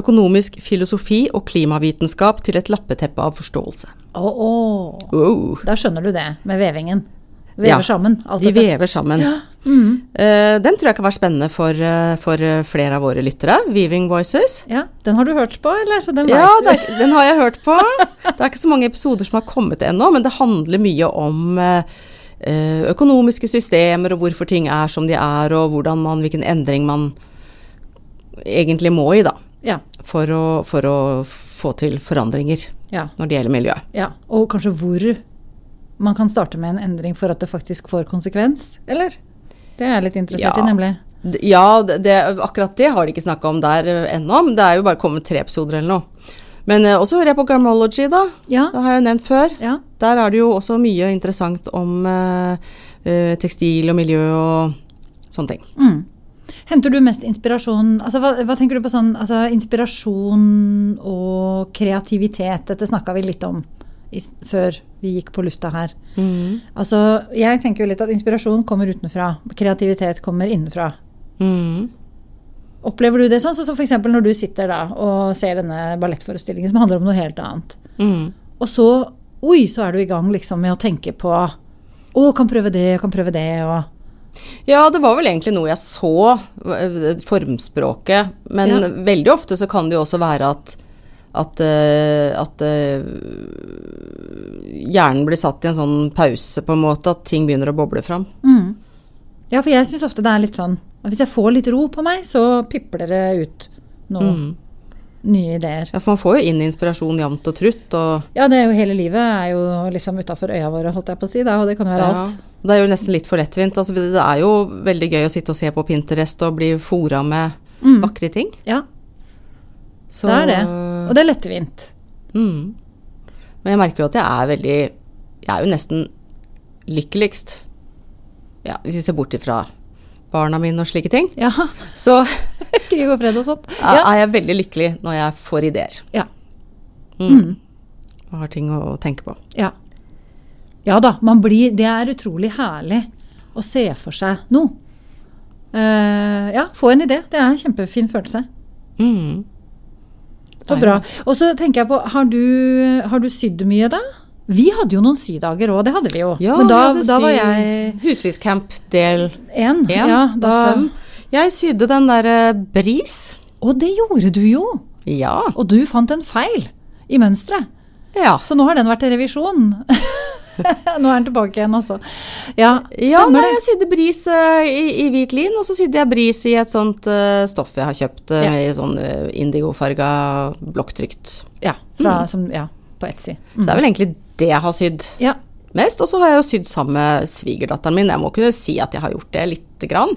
økonomisk filosofi og klimavitenskap til et lappeteppe av forståelse. Oh, oh. oh. Da skjønner du det med vevingen. Vever Ja, sammen. De dette. vever sammen. Ja. Mm. Uh, den tror jeg kan være spennende for, uh, for flere av våre lyttere. Weaving Voices. Ja, Den har du hørt på, eller? Så den Ja, er, den har jeg hørt på. (laughs) Det er ikke så mange episoder som har kommet ennå, men det handler mye om eh, økonomiske systemer og hvorfor ting er som de er, og man, hvilken endring man egentlig må i, da. Ja, For å, for å få til forandringer ja, når det gjelder miljø. ja. Og kanskje hvor man kan starte med en endring for at det faktisk får konsekvens, eller? Det er jeg litt interessert Ja. i, nemlig. Ja, det, akkurat det har de ikke snakka om der eh, ennå, det er jo bare kommet tre episoder eller noe. Men eh, også hører jeg på Gramology, da. Ja, Det har jeg nevnt før. ja. Der er det jo også mye interessant om eh, eh, tekstil og miljø og sånne ting. Mm. Henter du mest inspirasjon altså hva, hva tenker du på sånn altså Inspirasjon og kreativitet, dette snakka vi litt om i, før vi gikk på lufta her. Altså, jeg tenker jo litt at inspirasjon kommer utenfra. Kreativitet kommer innenfra. Mm. Opplever du det sånn? Sånn som f.eks. når du sitter da og ser denne ballettforestillingen som handler om noe helt annet. Mm. Og så, oi, så er du i gang liksom med å tenke på å, kan prøve det, kan prøve det, og Ja, det var vel egentlig noe jeg så, eh, formspråket. Men Ja. veldig ofte så kan det jo også være at at, eh, at eh, hjernen blir satt i en sånn pause, på en måte. At ting begynner å boble fram. Mm. Ja, for jeg syns ofte det er litt sånn at hvis jeg får litt ro på meg, så pipler det ut noe Mm. nye ideer. Ja, for man får jo inn inspirasjon jevnt og trutt. Og, Ja, det er jo hele livet er jo liksom utafor øya våre, holdt jeg på å si, da, og det kan jo være ja, alt. det er jo nesten litt for lettvint. Altså, det er jo veldig gøy å sitte og se på Pinterest og bli fora med Mm. vakre ting. Ja, Så, det er det. Og det er lettvint. Mm. Men jeg merker jo at jeg er veldig Jeg er jo nesten lykkeligst ja, Hvis vi ser bort ifra barna mine og slike ting, Ja. så (laughs) Krig og fred og sånt. (laughs) Ja. er jeg veldig lykkelig når jeg får ideer. Ja. Mm. Og har ting å tenke på. Ja. ja da, man blir Det er utrolig herlig å se for seg noe. Uh, ja, få en idé. Det er en kjempefin følelse. Mm. Så bra. Og så tenker jeg på, har du, har du sydd mye da? Vi hadde jo noen sydager òg, det hadde vi jo. Ja, Men da, da var jeg Husflidscamp del én. Ja, da. Jeg sydde den derre bris. og det gjorde du jo! Ja. Og du fant en feil i mønsteret. Ja. Så nå har den vært til revisjon. (laughs) nå er den tilbake igjen, altså. Ja, Ja, nei, jeg sydde bris uh, i, i hvit lin, og så sydde jeg bris i et sånt uh, stoff jeg har kjøpt uh, Ja. i sånn indigofarga blokktrykt. Ja, fra, som, ja på Etsy. Så det er vel egentlig det jeg har sydd Ja. mest. Og så har jeg jo sydd sammen med svigerdatteren min. Jeg må kunne si at jeg har gjort det lite grann.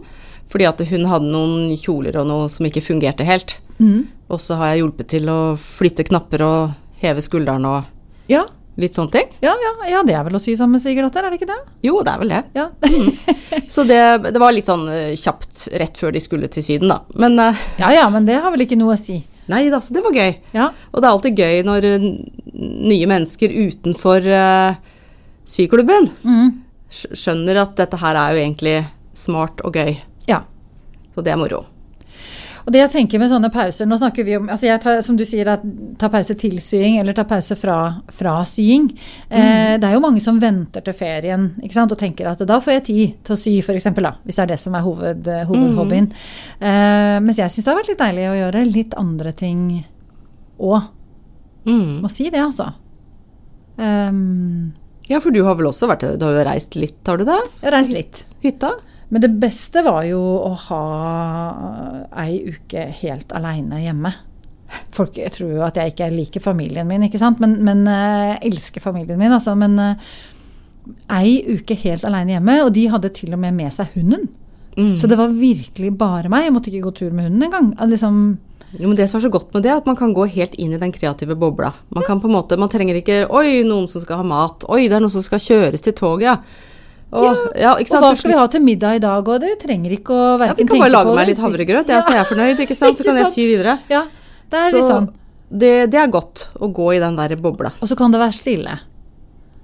Fordi at hun hadde noen kjoler og noe som ikke fungerte helt. Mm. Og så har jeg hjulpet til å flytte knapper og heve skulderen og Ja, litt sånne ting. ja, ja, ja, det er vel å sy sammen med svigerdatter, er det ikke det? Jo, det er vel det. Ja. (laughs) Så det, det var litt sånn eh, kjapt rett før de skulle til Syden, da. Men uh, ja ja, men det har vel ikke noe å si. Nei da, så det var gøy. Ja. Og det er alltid gøy når eh, nye mennesker utenfor uh, syklubben Mm. skjønner at dette her er jo egentlig smart og gøy. ja. Så det er moro. Og det jeg tenker med sånne pauser Nå snakker vi om altså jeg tar, Som du sier, at ta pause til sying, eller ta pause fra, fra sying. Eh, det er jo mange som venter til ferien ikke sant? og tenker at da får jeg tid til å sy, f.eks. Hvis det er det som er hoved, hovedhobbyen. Eh, mens jeg syns det har vært litt deilig å gjøre litt andre ting òg. Mm. Må si det, altså. Um, Ja, for du har vel også vært Du har jo reist litt, har du det? jeg har reist litt. Hytta? Men det beste var jo å ha ei uke helt aleine hjemme. Folk tror jo at jeg ikke liker familien min, ikke sant? men, men eh, jeg elsker familien min. Altså. Men eh, ei uke helt aleine hjemme, og de hadde til og med med seg hunden. Mm. Så det var virkelig bare meg. Jeg måtte ikke gå tur med hunden engang. Liksom, Jo, men det som er så godt med det, er at man kan gå helt inn i den kreative bobla. Man kan på en måte, man trenger ikke Oi, noen som skal ha mat. Oi, det er noen som skal kjøres til toget, ja. Og, ja, ikke og hva skal vi ha til middag i dag? Og du trenger ikke å verken vi kan tenke bare lage meg litt havregrøt, ja, så jeg er fornøyd, ikke sant? Så (laughs) kan jeg sy videre. Ja, det er Så sånn. det, det er godt å gå i den der bobla. Og så kan det være stille.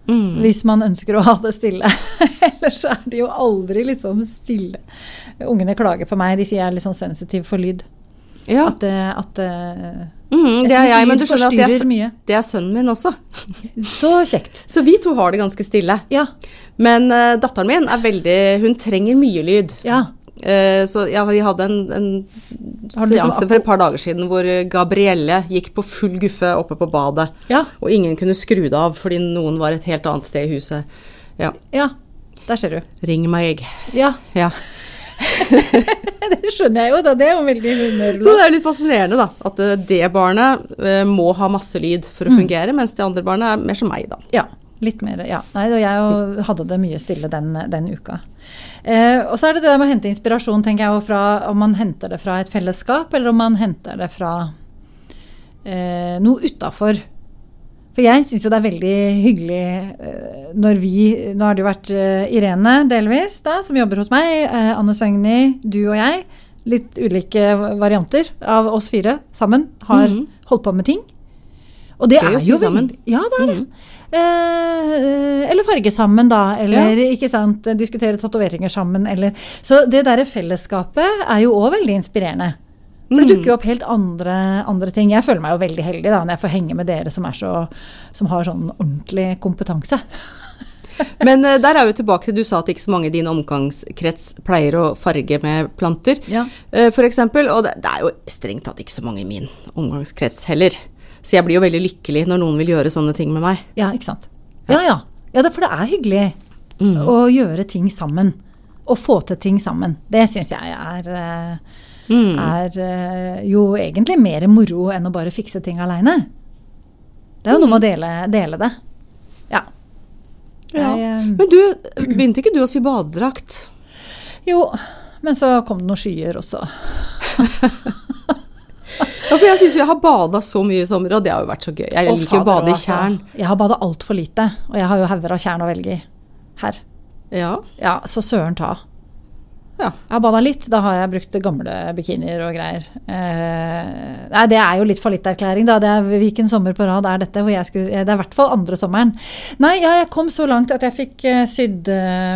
Mm. Hvis man ønsker å ha det stille. (laughs) Ellers er det jo aldri liksom stille. Ungene klager på meg, de sier jeg er litt sånn sensitiv for lyd. Ja. At, at det- Mm, det er jeg, men du skjønner at det er, det er sønnen min også. Så kjekt. (laughs) Så vi to har det ganske stille. Ja. Men uh, datteren min er veldig Hun trenger mye lyd. Ja. Uh, så ja, vi hadde en, en liksom seanse for et par dager siden hvor Gabrielle gikk på full guffe oppe på badet. Ja. Og ingen kunne skru det av fordi noen var et helt annet sted i huset. Ja, ja. Der ser du. ring meg. jeg. Ja. Ja. (laughs) Det skjønner jeg jo, da. Det er jo veldig Så det er litt fascinerende, da. At eh, det barnet eh, må ha masse lyd for å fungere, mens det andre barnet er mer som meg, da. Ja. Litt mer, ja. Nei, og jeg hadde det mye stille den, den uka. Eh, og så er det det med å hente inspirasjon, tenker jeg, fra om man henter det fra et fellesskap, eller om man henter det fra eh, noe utafor. For jeg syns jo det er veldig hyggelig eh, når vi Nå har det jo vært eh, Irene delvis, da, som jobber hos meg. Eh, Anne Søgni, du og jeg. Litt ulike varianter av oss fire sammen har Mhm. holdt på med ting. Og det det er jo, jo veldig Ja, det er det. Eh, eller farge sammen, da. Eller ikke sant, diskutere tatoveringer sammen. Eller, så det derre fellesskapet er jo òg veldig inspirerende. For det Mm. dukker jo opp helt andre, andre ting. Jeg føler meg jo veldig heldig da, når jeg får henge med dere som, er så, som har sånn ordentlig kompetanse. (laughs) Men eh, der er vi tilbake til du sa at ikke så mange i din omgangskrets pleier å farge med planter, Ja. eh, for eksempel. Og det, det er jo strengt tatt ikke så mange i min omgangskrets heller. Så jeg blir jo veldig lykkelig når noen vil gjøre sånne ting med meg. Ja, ikke sant. Ja, ja. ja det, for det er hyggelig Mm. å gjøre ting sammen. Å få til ting sammen. Det syns jeg er, eh, Mm. er eh, jo egentlig mer moro enn å bare fikse ting aleine. Det er jo noe med å dele, dele det. Ja. Ja. Jeg, eh, Men du, begynte ikke du å sy badedrakt? jo, men så kom det noen skyer også. (laughs) Ja, for jeg syns jo jeg har bada så mye i sommer, og det har jo vært så gøy. Jeg liker å bade i altså. Jeg har bada altfor lite, og jeg har jo hauger av tjern å velge i her. Ja. Ja, så søren ta. Ja. Jeg har bada litt, da har jeg brukt gamle bikinier og greier. Eh, nei, det er jo litt fallitterklæring, da. Det er Hvilken sommer på rad er dette? Skulle, det er i hvert fall andre sommeren. Nei, ja, jeg kom så langt at jeg fikk eh, sydd eh,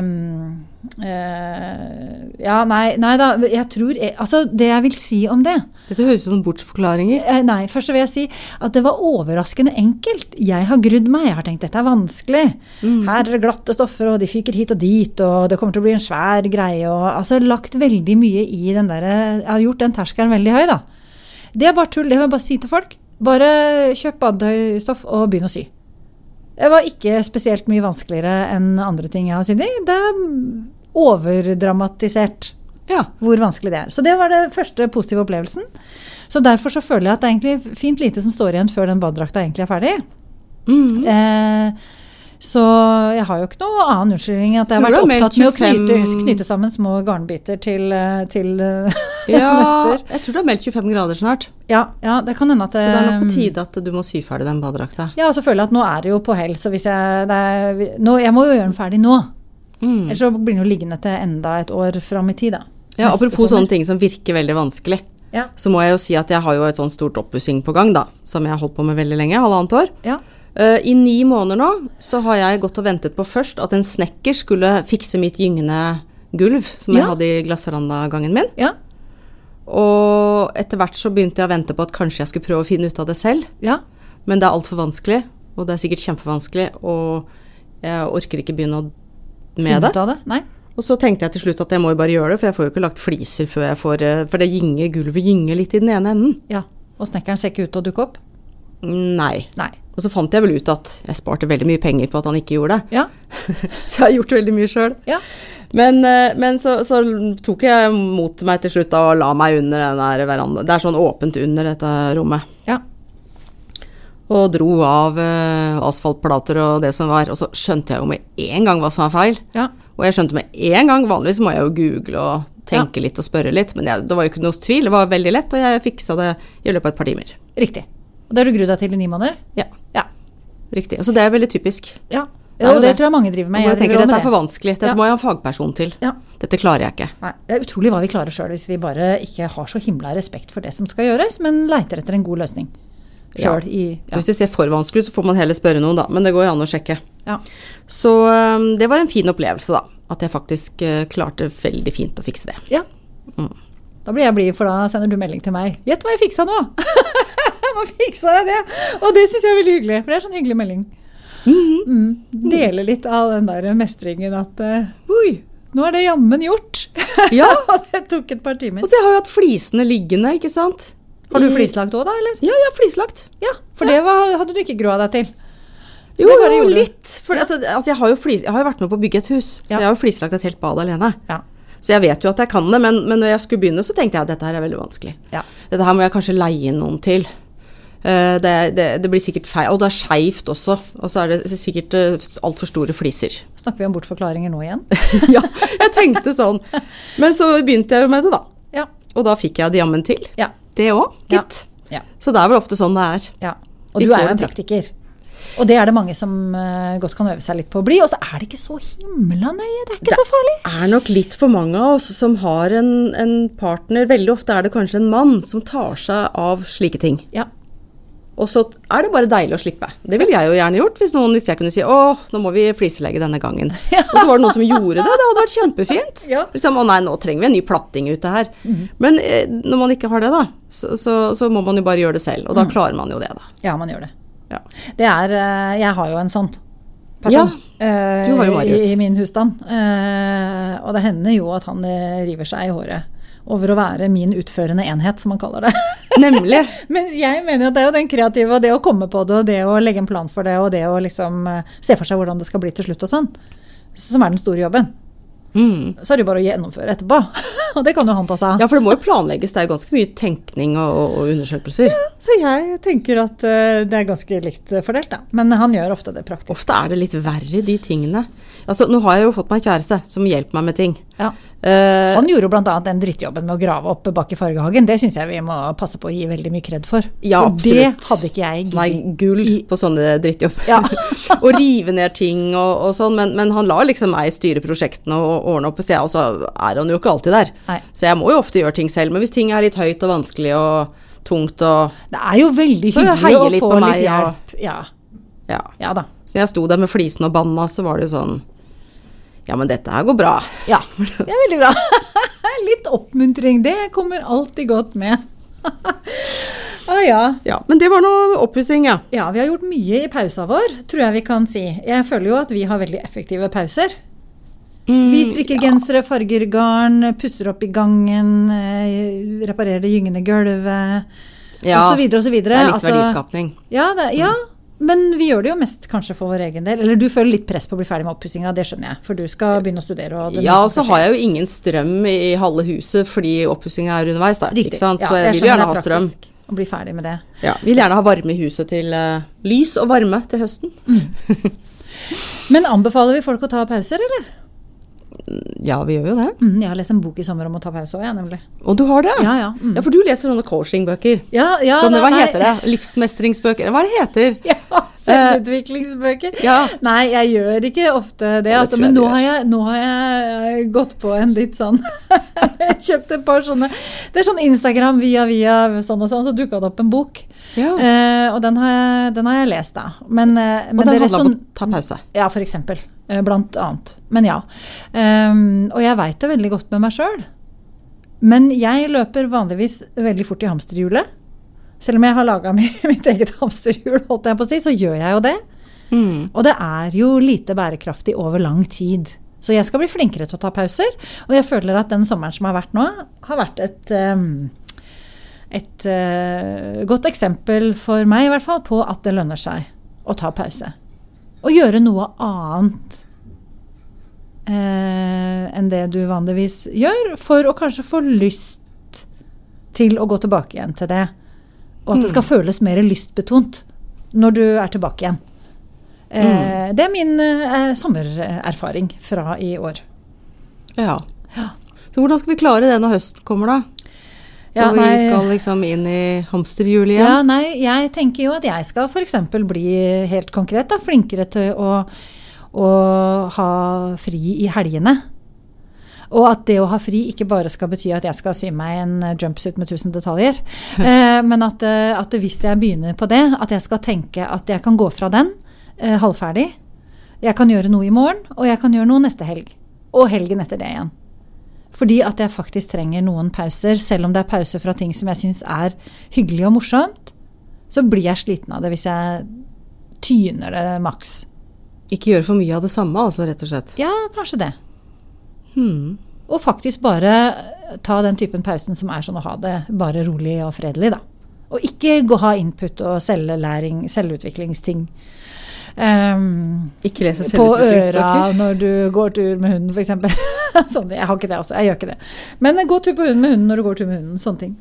eh, Ja, nei, nei da. Jeg tror jeg, Altså, det jeg vil si om det Dette høres ut som bortforklaringer. Uh, Nei, først vil jeg si at det var overraskende enkelt. Jeg har grudd meg. Jeg har tenkt dette er vanskelig. Her er det glatte stoffer, og de fyker hit og dit, og det kommer til å bli en svær greie. Og, altså lagt veldig mye i den derre Jeg har gjort den terskelen veldig høy, da. Det er bare tull. Det vil jeg bare si til folk. Bare kjøp badetøystoff og begynn å sy. Det var ikke spesielt mye vanskeligere enn andre ting jeg har sydd i. Det er overdramatisert Ja. hvor vanskelig det er. Så det var den første positive opplevelsen. Så derfor så føler jeg at det er egentlig fint lite som står igjen før den badedrakta egentlig er ferdig. Mm. Eh, så jeg har jo ikke noe annen unnskyldning at jeg har vært opptatt med å knyte, knyte sammen små garnbiter til, eh, til eh, (laughs) ja, nøster. jeg tror du har meldt 25 grader snart. Ja, ja, det kan hende at Så det er nok på eh, tide at du må sy ferdig den badedrakta. Ja, og så føler jeg at nå er det jo på hell, så hvis jeg det er, nå, Jeg må jo gjøre den ferdig nå. Mm. Ellers så blir den jo liggende til enda et år fram i tid, da. Ja, Neste apropos sommer. sånne ting som virker veldig vanskelig, Ja. så må jeg jo si at jeg har jo et sånn stort oppussing på gang, da, som jeg har holdt på med veldig lenge, halvannet år. Ja. Eh, I ni måneder nå så har jeg gått og ventet på først at en snekker skulle fikse mitt gyngende gulv som jeg hadde i glassverandagangen min. Ja. Og etter hvert så begynte jeg å vente på at kanskje jeg skulle prøve å finne ut av det selv. ja. Men det er altfor vanskelig, og det er sikkert kjempevanskelig, og jeg orker ikke begynne å Finne med det. av det? Nei? Og så tenkte jeg til slutt at jeg må jo bare gjøre det, for jeg får jo ikke lagt fliser før jeg får eh, For det gynger, gulvet gynger litt i den ene enden. Ja. Og snekkeren ser ikke ut til å dukke opp? Nei. Nei. Og så fant jeg vel ut at jeg sparte veldig mye penger på at han ikke gjorde det. Ja. (laughs) Så jeg har gjort veldig mye sjøl. Ja. Men, eh, men så, så tok jeg mot meg til slutt da, og la meg under den der verandaen. Det er sånn åpent under dette rommet. Ja. Og dro av uh, asfaltplater og det som var. Og så skjønte jeg jo med en gang hva som var feil. Ja. Og jeg skjønte med en gang, vanligvis må jeg jo google og tenke litt og spørre litt, men jeg, det var jo ikke noe tvil. Det var veldig lett, og jeg fiksa det i løpet av et par timer. Riktig. Og det har du grudd deg til i ni måneder? Ja, Ja. riktig. Så det er veldig typisk. Ja. Er og det det. tror jeg mange driver med. Og jeg tenker dette med er for vanskelig, dette Ja. må jeg ha en fagperson til. Ja. Dette klarer jeg ikke. Nei, det er utrolig hva vi klarer sjøl hvis vi bare ikke har så himla respekt for det som skal gjøres, men leiter etter en god løsning Ja. sjøl i ja. Hvis det ser for vanskelig ut, så får man heller spørre noen, da. Men det går jo an å sjekke. ja. Så øhm, det var en fin opplevelse, da. At jeg faktisk øh, klarte veldig fint å fikse det. ja. Mm. Da blir jeg blid, for da sender du melding til meg. Gjett hva jeg fiksa nå! (laughs) nå fiksa jeg det! Og det syns jeg er veldig hyggelig, for det er sånn hyggelig melding. Mm. Dele litt av den der mestringen at uh, Oi, nå er det jammen gjort! (laughs) Ja. Det tok et par timer. Og så har jeg hatt flisene liggende, ikke sant. Har du flislagt òg, da, eller? Ja, jeg har flislagt. Ja, for det var, hadde du ikke grua deg til. Så Jo, jo, litt. For, altså, altså, jeg, har jo flis, jeg har jo vært med på å bygge et hus, så jeg har jo flislagt et helt bad alene. Ja. Så jeg vet jo at jeg kan det, men, men når jeg skulle begynne, så tenkte jeg at dette her er veldig vanskelig. Ja. Dette her må jeg kanskje leie noen til. Eh, det, det, det blir sikkert feil, og det er skeivt også. Og så er det sikkert uh, altfor store fliser. (laughs) Snakker vi om bortforklaringer nå igjen? (laughs) ja, jeg tenkte sånn. (laughs) Men så begynte jeg jo med det, da. Ja. Og da fikk jeg det jammen til. Ja. Det òg, gitt. ja. Så det er vel ofte sånn det er. ja. Og du er jo en praktiker. Og det er det mange som eh, godt kan øve seg litt på å bli. Og så er det ikke så himla nøye. Det er ikke så farlig. Det er nok litt for mange av oss som har en, en partner Veldig ofte er det kanskje en mann som tar seg av slike ting. Ja. Og så er det bare deilig å slippe. Det ville jeg jo gjerne gjort hvis, noen, hvis jeg kunne si å, nå må vi fliselegge denne gangen. (laughs) Og så var det noen som gjorde det. Det hadde vært kjempefint. Ja. Liksom, å nei, nå trenger vi en ny platting ute her. Men eh, når man ikke har det, da, så, så, så må man jo bare gjøre det selv. Og da Mhm. klarer man jo det, da. ja, man gjør det. Ja. Det er eh, Jeg har jo en sånn person eh, i, i min husstand. Eh, og det hender jo at han river seg i håret over å være min utførende enhet, som man kaller det. (laughs) Nemlig. (laughs) Men jeg mener at det er jo den kreative, og det å komme på det, og det å legge en plan for det, og det å liksom eh, se for seg hvordan det skal bli til slutt og sånn, som er den store jobben. Mm. Så er det jo bare å gjennomføre etterpå. (laughs) og det kan jo han ta seg av. Ja, for det må jo planlegges. Det er jo ganske mye tenkning og, og, undersøkelser. Ja, Så jeg tenker at uh, det er ganske likt eh, fordelt, da. Men han gjør ofte det praktisk. Ofte er det litt verre, de tingene. Altså, nå har jeg jo fått meg kjæreste som hjelper meg med ting. Ja. Uh, Han gjorde jo bl.a. den drittjobben med å grave opp bak i Fargehagen. Det syns jeg vi må passe på å gi veldig mye kred for. Ja, for det hadde ikke jeg Nei, gull I- på sånne drittjobber. Ja. (laughs) og rive ned ting og, og sånn, men, men han lar liksom meg styre prosjektene og ordne opp, så jeg, og så er han jo ikke alltid der. Nei. Så jeg må jo ofte gjøre ting selv. Men hvis ting er litt høyt og vanskelig og tungt og Det er jo veldig hyggelig å få litt hjelp. Ja. Ja. ja da. Så jeg sto der med flisen og banna, så var det jo sånn Ja, men dette her går bra. Ja, det er veldig bra. (laughs) Litt oppmuntring, det kommer alltid godt med. (laughs) ah, ja. Ja, Men det var noe oppussing, ja. ja, vi har gjort mye i pausa vår, tror jeg vi kan si. Jeg føler jo at vi har veldig effektive pauser. Vi strikker gensere, farger garn, pusser opp i gangen, eh, reparerer det gyngende gulvet, Ja, og så videre og så videre. Det er litt Altså, verdiskapning. Ja, det, ja, men vi gjør det jo mest kanskje for vår egen del. Eller du føler litt press på å bli ferdig med oppussinga, det skjønner jeg. For du skal begynne å studere. Og Ja, og så har jeg jo ingen strøm i halve huset fordi oppussinga er underveis Da, Riktig. Ja, Så jeg, vil gjerne ha strøm. Og bli ferdig med det. Ja, vil gjerne ha varme i huset til uh, lys og varme til høsten. (laughs) Men anbefaler vi folk å ta pauser, eller? Ja, vi gjør jo det. Mm, jeg har lest en bok i sommer om å ta pause òg, jeg, nemlig. Og du har det? Ja, ja. Mm. Ja, for du leser sånne coachingbøker. Ja, ja, Sånne, hva nei, heter det? Livsmestringsbøker? Hva er det heter? (laughs) Ja, selvutviklingsbøker. Ja. Nei, jeg gjør ikke ofte det, det altså, men nå har, jeg, nå har jeg gått på en litt sånn (laughs) Jeg kjøpte et par sånne Det er sånn Instagram via via sånn og sånn, så dukka det opp en bok. Ja. Eh, og den har, jeg, den har jeg lest, da. Men, eh, og men den handla om å ta pause. Ja, for eksempel. Eh, Blant annet. Men ja. Um, og jeg veit det veldig godt med meg sjøl. Men jeg løper vanligvis veldig fort i hamsterhjulet. Selv om jeg har laga (laughs) mitt eget hamsterhjul, holdt jeg på å si, så gjør jeg jo det. Mm. Og det er jo lite bærekraftig over lang tid. Så jeg skal bli flinkere til å ta pauser. Og jeg føler at den sommeren som har vært nå, har vært et, ehm, et eh, godt eksempel for meg i hvert fall på at det lønner seg å ta pause. Og gjøre noe annet eh, enn det du vanligvis gjør, for å kanskje få lyst til å gå tilbake igjen til det. Og at det skal føles mer lystbetont når du er tilbake igjen. Eh, Det er min eh, sommererfaring fra i år. Ja. Ja. Så hvordan skal vi klare det når høsten kommer, da? Ja, og vi skal liksom inn i hamsterhjulet igjen? Ja, nei, jeg tenker jo at jeg skal f.eks. bli helt konkret da, flinkere til å, å ha fri i helgene. Og at det å ha fri ikke bare skal bety at jeg skal sy meg en eh, jumpsuit med 1000 detaljer. (laughs) eh, men at, eh, at hvis jeg begynner på det, at jeg skal tenke at jeg kan gå fra den eh, halvferdig. Jeg kan gjøre noe i morgen, og jeg kan gjøre noe neste helg. Og helgen etter det igjen. Fordi at jeg faktisk trenger noen pauser, selv om det er pauser fra ting som jeg syns er hyggelig og morsomt. så blir jeg sliten av det hvis jeg tyner det maks. Ikke gjøre for mye av det samme, altså, rett og slett. Ja, kanskje det. Hmm. Og faktisk bare ta den typen pausen som er sånn å ha det bare rolig og fredelig, da. Og ikke gå ha input og selvlæring, selvutviklingsting. Um, Ikke lese på øra når du går tur med hunden, f.eks. (laughs) sånn, jeg har ikke det, altså. Jeg gjør ikke det. Men gå tur på hunden med hunden når du går tur med hunden. Sånne ting.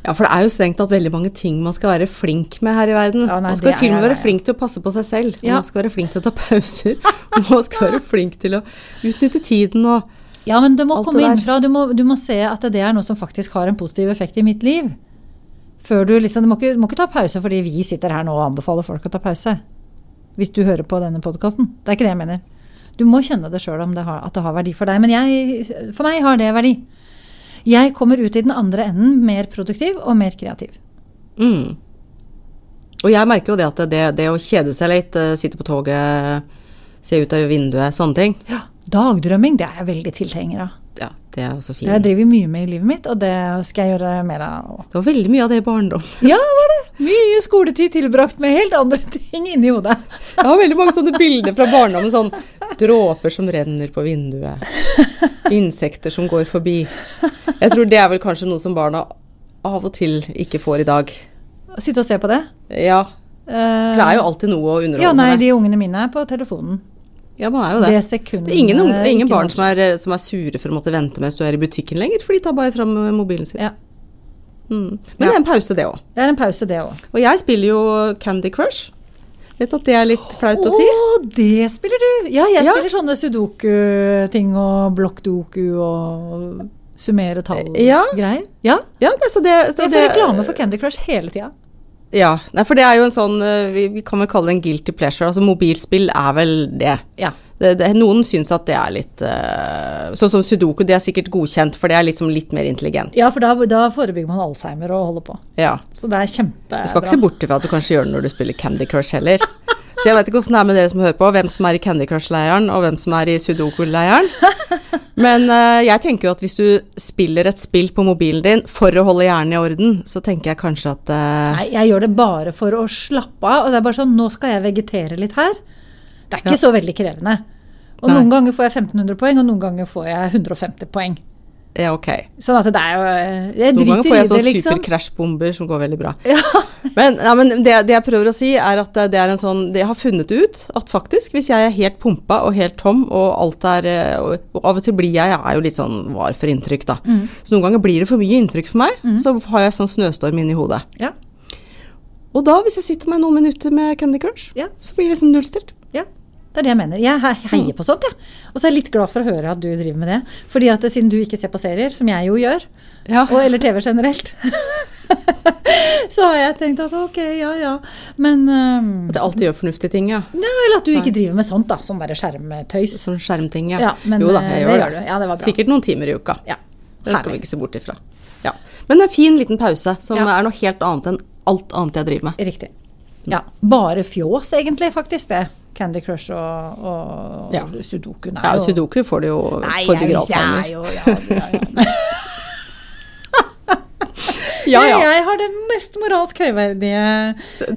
Ja, for det er jo strengt tatt veldig mange ting man skal være flink med her i verden. Ja, nei, man skal til og med være flink til å passe på seg selv. Ja. Man skal være flink til å ta (laughs) pauser. man skal være flink til å utnytte tiden og Ja, men det må Alt komme innenfra. Du må, du må se at det er noe som faktisk har en positiv effekt i mitt liv. Før du liksom, Du må ikke, du må ikke ta pause fordi vi sitter her nå og anbefaler folk å ta pause. Hvis du hører på denne podkasten. Det er ikke det jeg mener. Du må kjenne det sjøl at det har verdi for deg. Men jeg, for meg har det verdi. Jeg kommer ut i den andre enden mer produktiv og mer kreativ. mm. Og jeg merker jo det at det, det å kjede seg litt, eh, sitte på toget, se ut av vinduet, sånne ting, Ja, Dagdrømming det er jeg veldig tilhenger av. ja, det er også fint. Det jeg driver mye med i livet mitt, og det skal jeg gjøre mer av. Det var veldig mye av det i barndom. (laughs) Ja, var det! Mye skoletid tilbrakt med helt andre (laughs) ting inni hodet. Jeg har veldig mange sånne bilder fra barndommen. Sånn dråper som renner på vinduet. Insekter som går forbi. Jeg tror det er vel kanskje noe som barna av og til ikke får i dag. Sitte og se på det. Ja, for det er jo alltid noe å underholde Ja, nei, de ungene mine er på telefonen. Ja, man er jo det. Det sekundet Det er ingen, unge, ingen barn som er, eh, som er sure for å måtte vente mens du er i butikken lenger, for de tar bare fram eh, mobilen sin. Ja. Mm. Men Ja. det er en pause, det òg. Det er en pause, det òg. Og jeg spiller jo Candy Crush. Vet at det er litt flaut å si. Å, det spiller du! Ja, jeg Ja. spiller sånne sudoku-ting og blokkdoku og summere tall-greier. Ja. Ja, det, så det, så Jeg får reklame for Candy Crush hele tida. Ja, nei, for det er jo en sånn eh, vi, vi kan vel kalle det en guilty pleasure. Altså mobilspill er vel det. Ja. det, det noen syns at det er litt uh, Sånn som sudoku, det er sikkert godkjent, for det er liksom litt mer intelligent. ja, for da, da forebygger man Alzheimer og holder på. Ja. Så det er kjempebra. Du skal ikke se bort ifra at du kanskje gjør det når du spiller Candy Crush heller. (laughs) Så jeg vet ikke åssen det er med dere som hører på, hvem som er i Candy Crush-leiren, og hvem som er i sudoku-leiren. (laughs) Men uh, jeg tenker jo at hvis du spiller et spill på mobilen din for å holde hjernen i orden, så tenker jeg kanskje at uh, Nei, jeg gjør det bare for å slappe av. Og det er bare sånn, nå skal jeg vegetere litt her. Det er ikke Ja. så veldig krevende. Og Nei. noen ganger får jeg 1500 poeng, og noen ganger får jeg 150 poeng. Ja, ok. Sånn at det er jo Jeg Noen ganger får jeg sånne sånn liksom. superkrasjbomber som går veldig bra. Ja. (laughs) Men, ja, men det, det jeg prøver å si, er at det er en sånn Det jeg har funnet ut, at faktisk, hvis jeg er helt pumpa og helt tom, og alt er eh, Og, av og til blir jeg Jeg er jo litt sånn var for inntrykk, da. Mm. Så noen ganger blir det for mye inntrykk for meg, så har jeg sånn snøstorm inni hodet. Ja. Og da, hvis jeg sitter meg noen minutter med Candy Crush, så blir det liksom nullstilt. ja. Det er det jeg mener. Jeg he- Mm. heier på sånt, jeg. Og så er jeg litt glad for å høre at du driver med det. Fordi at siden du ikke ser på serier, som jeg jo gjør, Ja. og, eller TV generelt, (laughs) så har jeg tenkt at ok, ja ja. Men um, At jeg alltid gjør fornuftige ting, ja. ja, Eller at du ikke driver med sånt, da. Sånn bare skjermtøys. Sånn skjermting, ja. Ja, men, jo da, jeg gjør det gjør du. Ja, det. Sikkert noen timer i uka. Ja. Det skal vi ikke se bort ifra. Ja. Men en fin liten pause, som Ja. er noe helt annet enn alt annet jeg driver med. Riktig. Ja. Bare fjås, egentlig, faktisk, det. Candy Crush og, og Ja. sudoku. Nei, Ja, og- sudoku får du jo Nei, forebygger jeg, jeg, jo, ja, (laughs) ja, ja. Ja. Jeg har det mest moralsk høyverdige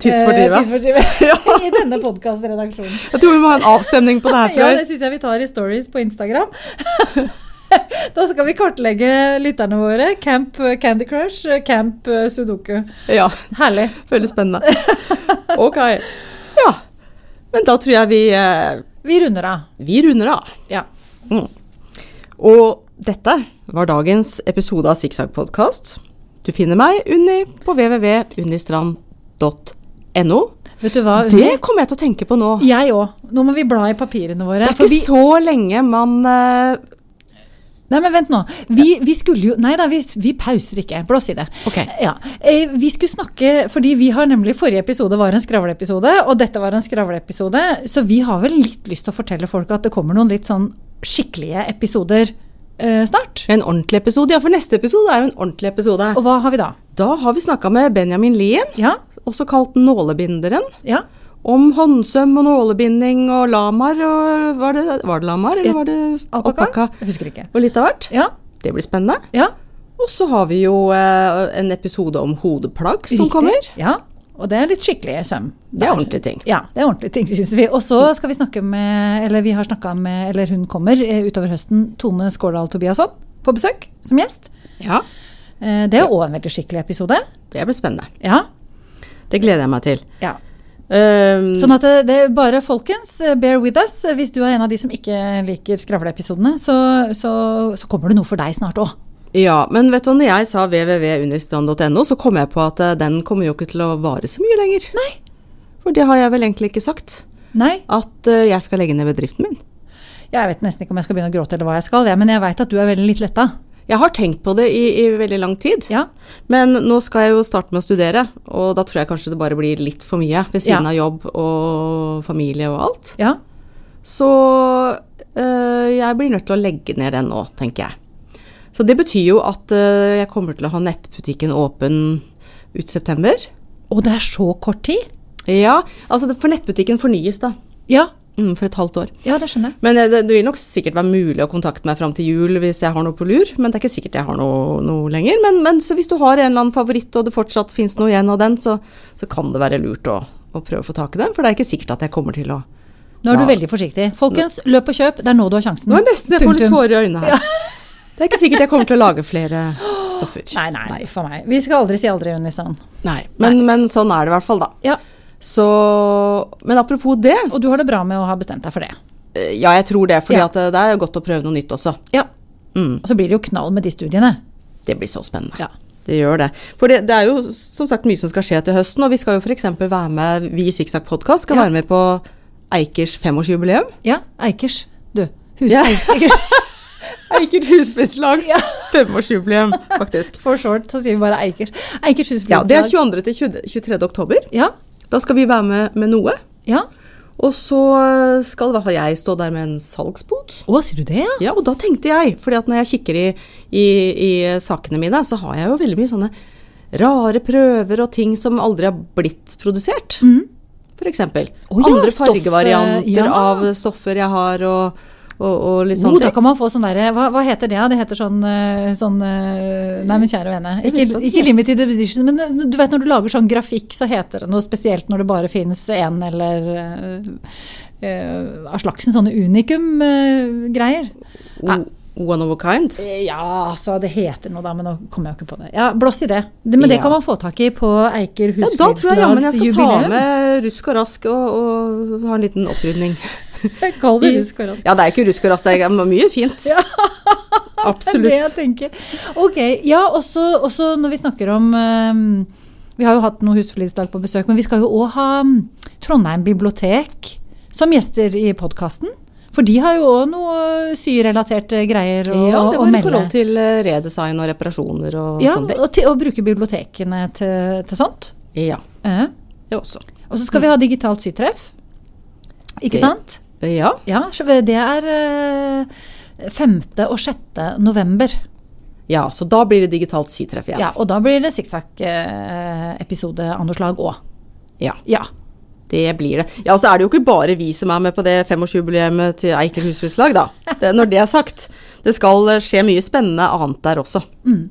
Tidsfordrivet. eh, (laughs) (laughs) i denne podkastredaksjonen. Jeg tror vi må ha en avstemning på det her Ja, det syns jeg vi tar i stories på Instagram. Da skal vi kartlegge lytterne våre. Camp eh, Candy Crush, eh, Camp eh, Sudoku. Ja, Herlig. veldig spennende. Ok. Ja. Men da tror jeg vi, eh, Vi runder av. vi runder av. Ja. Mm. Og dette var dagens episode av Sikksakk podkast. Du finner meg Unni på www.unnistrand.no. Vet du hva, Unni? Det kommer jeg til å tenke på nå. Jeg òg. Nå må vi bla i papirene våre. Det er ikke vi- så lenge man eh, Nei, men vent nå. Vi, vi skulle jo Nei da, vi, vi pauser ikke. Blås i det. Ok. Ja. Eh, Vi skulle snakke Fordi vi har nemlig Forrige episode var en skravleepisode, og dette var en skravleepisode. Så vi har vel litt lyst til å fortelle folk at det kommer noen litt sånn skikkelige episoder eh, snart. En ordentlig episode. Ja, for neste episode er jo en ordentlig episode. Og hva har vi da? Da har vi snakka med Benjamin Lien, Ja? også kalt Nålebinderen, Ja? Om håndsøm og nålebinding og lamaer og Var det, var det lamaer, eller var det Alpakka? alpakka? Jeg husker ikke. Og litt av hvert. Ja? Det blir spennende. Ja? Og så har vi jo eh, en episode om hodeplagg som Riktig. kommer. Ja? Og det er litt skikkelig søm. Det er ordentlige ting. Ja, det er ordentlige ting, syns vi. Og så skal vi snakke med, eller vi har snakka med, eller hun kommer eh, utover høsten, Tone Skårdal Tobiasson på besøk som gjest. Ja, Eh, Det er òg en veldig skikkelig episode. det blir spennende. Ja. Det gleder jeg meg til. ja. Um, Sånn at det, det bare folkens, eh, bear with us. Hvis du er en av de som ikke liker skravleepisodene, så, så, så kommer det noe for deg snart òg. ja, men vet du, når jeg sa www.unistrand.no, så kom jeg på at eh, den kommer jo ikke til å vare så mye lenger. Nei. For det har jeg vel egentlig ikke sagt. Nei. At eh, jeg skal legge ned bedriften min. Jeg vet nesten ikke om jeg skal begynne å gråte eller hva jeg skal, men jeg veit at du er veldig litt letta. Jeg har tenkt på det i, i veldig lang tid. Ja. Men nå skal jeg jo starte med å studere, og da tror jeg kanskje det bare blir litt for mye ved siden Ja. av jobb og familie og alt. ja. Så øh, jeg blir nødt til å legge ned den nå, tenker jeg. Så det betyr jo at øh, jeg kommer til å ha nettbutikken åpen ut september. Og det er så kort tid? Ja, altså for nettbutikken fornyes da, Ja. Mm, for et halvt år. Ja, det skjønner jeg. Men eh, det, det vil nok sikkert være mulig å kontakte meg fram til jul hvis jeg har noe på lur, men det er ikke sikkert jeg har noe, noe lenger. Men, men så hvis du har en eller annen favoritt og det fortsatt finnes noe igjen av den, så, så kan det være lurt å, å prøve å få tak i den, for det er ikke sikkert at jeg kommer til å Nå er du Ja. veldig forsiktig. Folkens, løp og kjøp. Det er nå du har sjansen. Nå er nesten jeg får litt tårer i øynene her. (laughs) Det er ikke sikkert jeg kommer til å lage flere stoffer. (gasps) Nei, nei, for meg. Vi skal aldri si aldri, Unistan. Nei. Men, men sånn er det i hvert fall, da. Ja, Så Men apropos det og du har det bra med å ha bestemt deg for det. eh, Ja, jeg tror det, For Ja. eh, det er jo godt å prøve noe nytt også. Ja. Mm, Og så blir det jo knall med de studiene. det blir så spennende. Ja. Det gjør det. For det, det er jo som sagt mye som skal skje til høsten, og vi skal jo f.eks. være med, vi i Sikksakk podkast skal Ja. være med på Eikers femårsjubileum. Ja, Eikers. Du. Ja. (laughs) Eikers Eiker ja. femårsjubileum, faktisk. For short så sier vi bare Eikers. Eikers Ja, Det er 22. til 23. oktober. Ja. Da skal vi være med med noe. Ja. Og så skal i hvert fall jeg stå der med en salgsbod. Å, sier du det, ja? Ja, og da tenkte jeg, fordi at når jeg kikker i, i, i sakene mine, så har jeg jo veldig mye sånne rare prøver og ting som aldri har blitt produsert. Mm. For eksempel. Å ja, Andre fargevarianter ja. av stoffer jeg har, og, og, og litt sånn da kan man få sånn derre hva, hva heter det? da? Det heter sånn, eh, sånn eh, Nei, men kjære vene. Ikke, ikke limited edition, men eh, du vet når du lager sånn grafikk, så heter det noe spesielt når det bare finnes én eller uh, av slagsen sånne unikum-greier. Uh, One of a kind. Ja, altså det heter noe da, men nå kommer jeg jo ikke på det. Ja, Blås i det. det men det kan man få tak i på Eiker Ja, da tror jeg jammen jeg skal ta med rusk og rask og, og ha en liten opprydning. Kall det rusk og rask. Ja, det er ikke rusk og rask, det er (laughs) mye fint. Ja. Absolutt. (laughs) Det er det jeg tenker. Ok, ja, også, også når vi snakker om um, Vi har jo hatt noen husflidsdag på besøk, men vi skal jo òg ha mm, Trondheim bibliotek som gjester i podkasten. For de har jo òg noe syrelaterte greier å, Ja, det var i forhold til eh, redesign og reparasjoner og ja, sånne ting. og til å bruke bibliotekene til, til sånt. Ja, Eh. det også. Og så skal vi ha digitalt sytreff. Ikke Det- sant? Ja, Ja, det er eh, 5. og 6. november. ja, så da blir det digitalt sytreff igjen. Ja, og da blir det sikksakk-episode-anslag òg. Ja, Ja. det blir det. Ja, og så er det jo ikke bare vi som er med på det femårsjubileet til Eiker husflidslag, da. Det, når det er sagt. Det skal eh, skje mye spennende annet der også. Mm.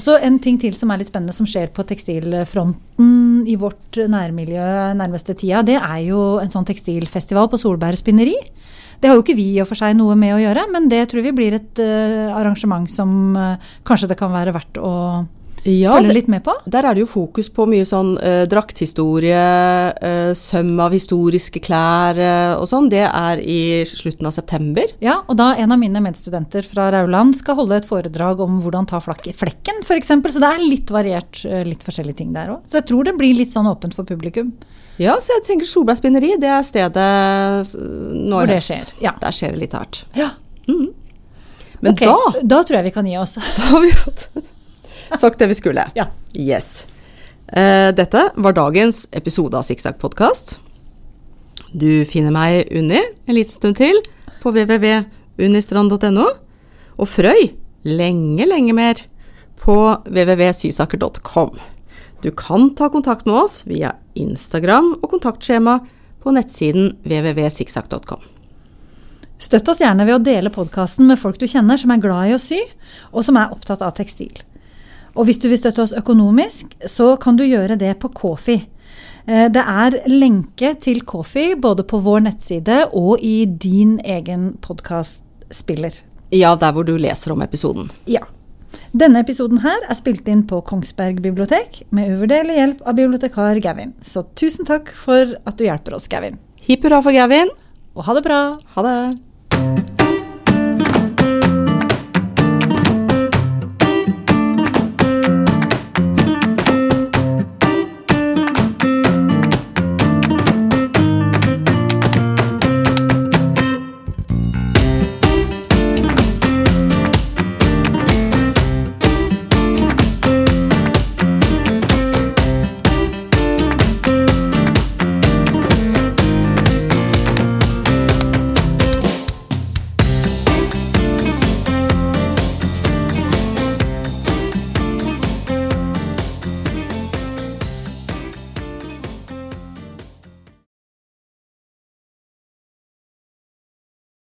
Og så en ting til som er litt spennende som skjer på tekstilfronten i vårt nærmiljø nærmeste tida, det er jo en sånn tekstilfestival på Solberg spinneri. Det har jo ikke vi i og for seg noe med å gjøre, men det tror vi blir et uh, arrangement som uh, kanskje det kan være verdt å Ja, følge litt med på. Der er det jo fokus på mye sånn eh, drakthistorie, eh, søm av historiske klær eh, og sånn. Det er i slutten av september. Ja, og da en av mine medstudenter fra Rauland skal holde et foredrag om hvordan ta flekken, f.eks. Så det er litt variert, eh, litt forskjellige ting der òg. Så jeg tror det blir litt sånn åpent for publikum. Ja, så jeg tenker Solberg spinneri, det er stedet nå Hvor i det høst. ja. Der skjer det litt hardt. Ja, Men okay, da, da tror jeg vi kan gi oss. (laughs) da har vi fått sagt det vi skulle. Ja. Yes. Eh, dette var dagens episode av Sikksakk podkast. Du finner meg, Unni, en liten stund til på www.unistrand.no. Og Frøy lenge, lenge mer på www.sysaker.com. Du kan ta kontakt med oss via Instagram og kontaktskjema på nettsiden www.sikksakk.com. Støtt oss gjerne ved å dele podkasten med folk du kjenner som er glad i å sy, og som er opptatt av tekstil. Og hvis du vil støtte oss økonomisk, så kan du gjøre det på Kofi. Eh, Det er lenke til Kofi både på vår nettside og i din egen podkastspiller. Ja, der hvor du leser om episoden. Ja. Denne episoden her er spilt inn på Kongsberg bibliotek med uvurderlig hjelp av bibliotekar Gavin. Så tusen takk for at du hjelper oss, Gavin. Hipp hurra for Gavin. Og ha det bra! Ha det.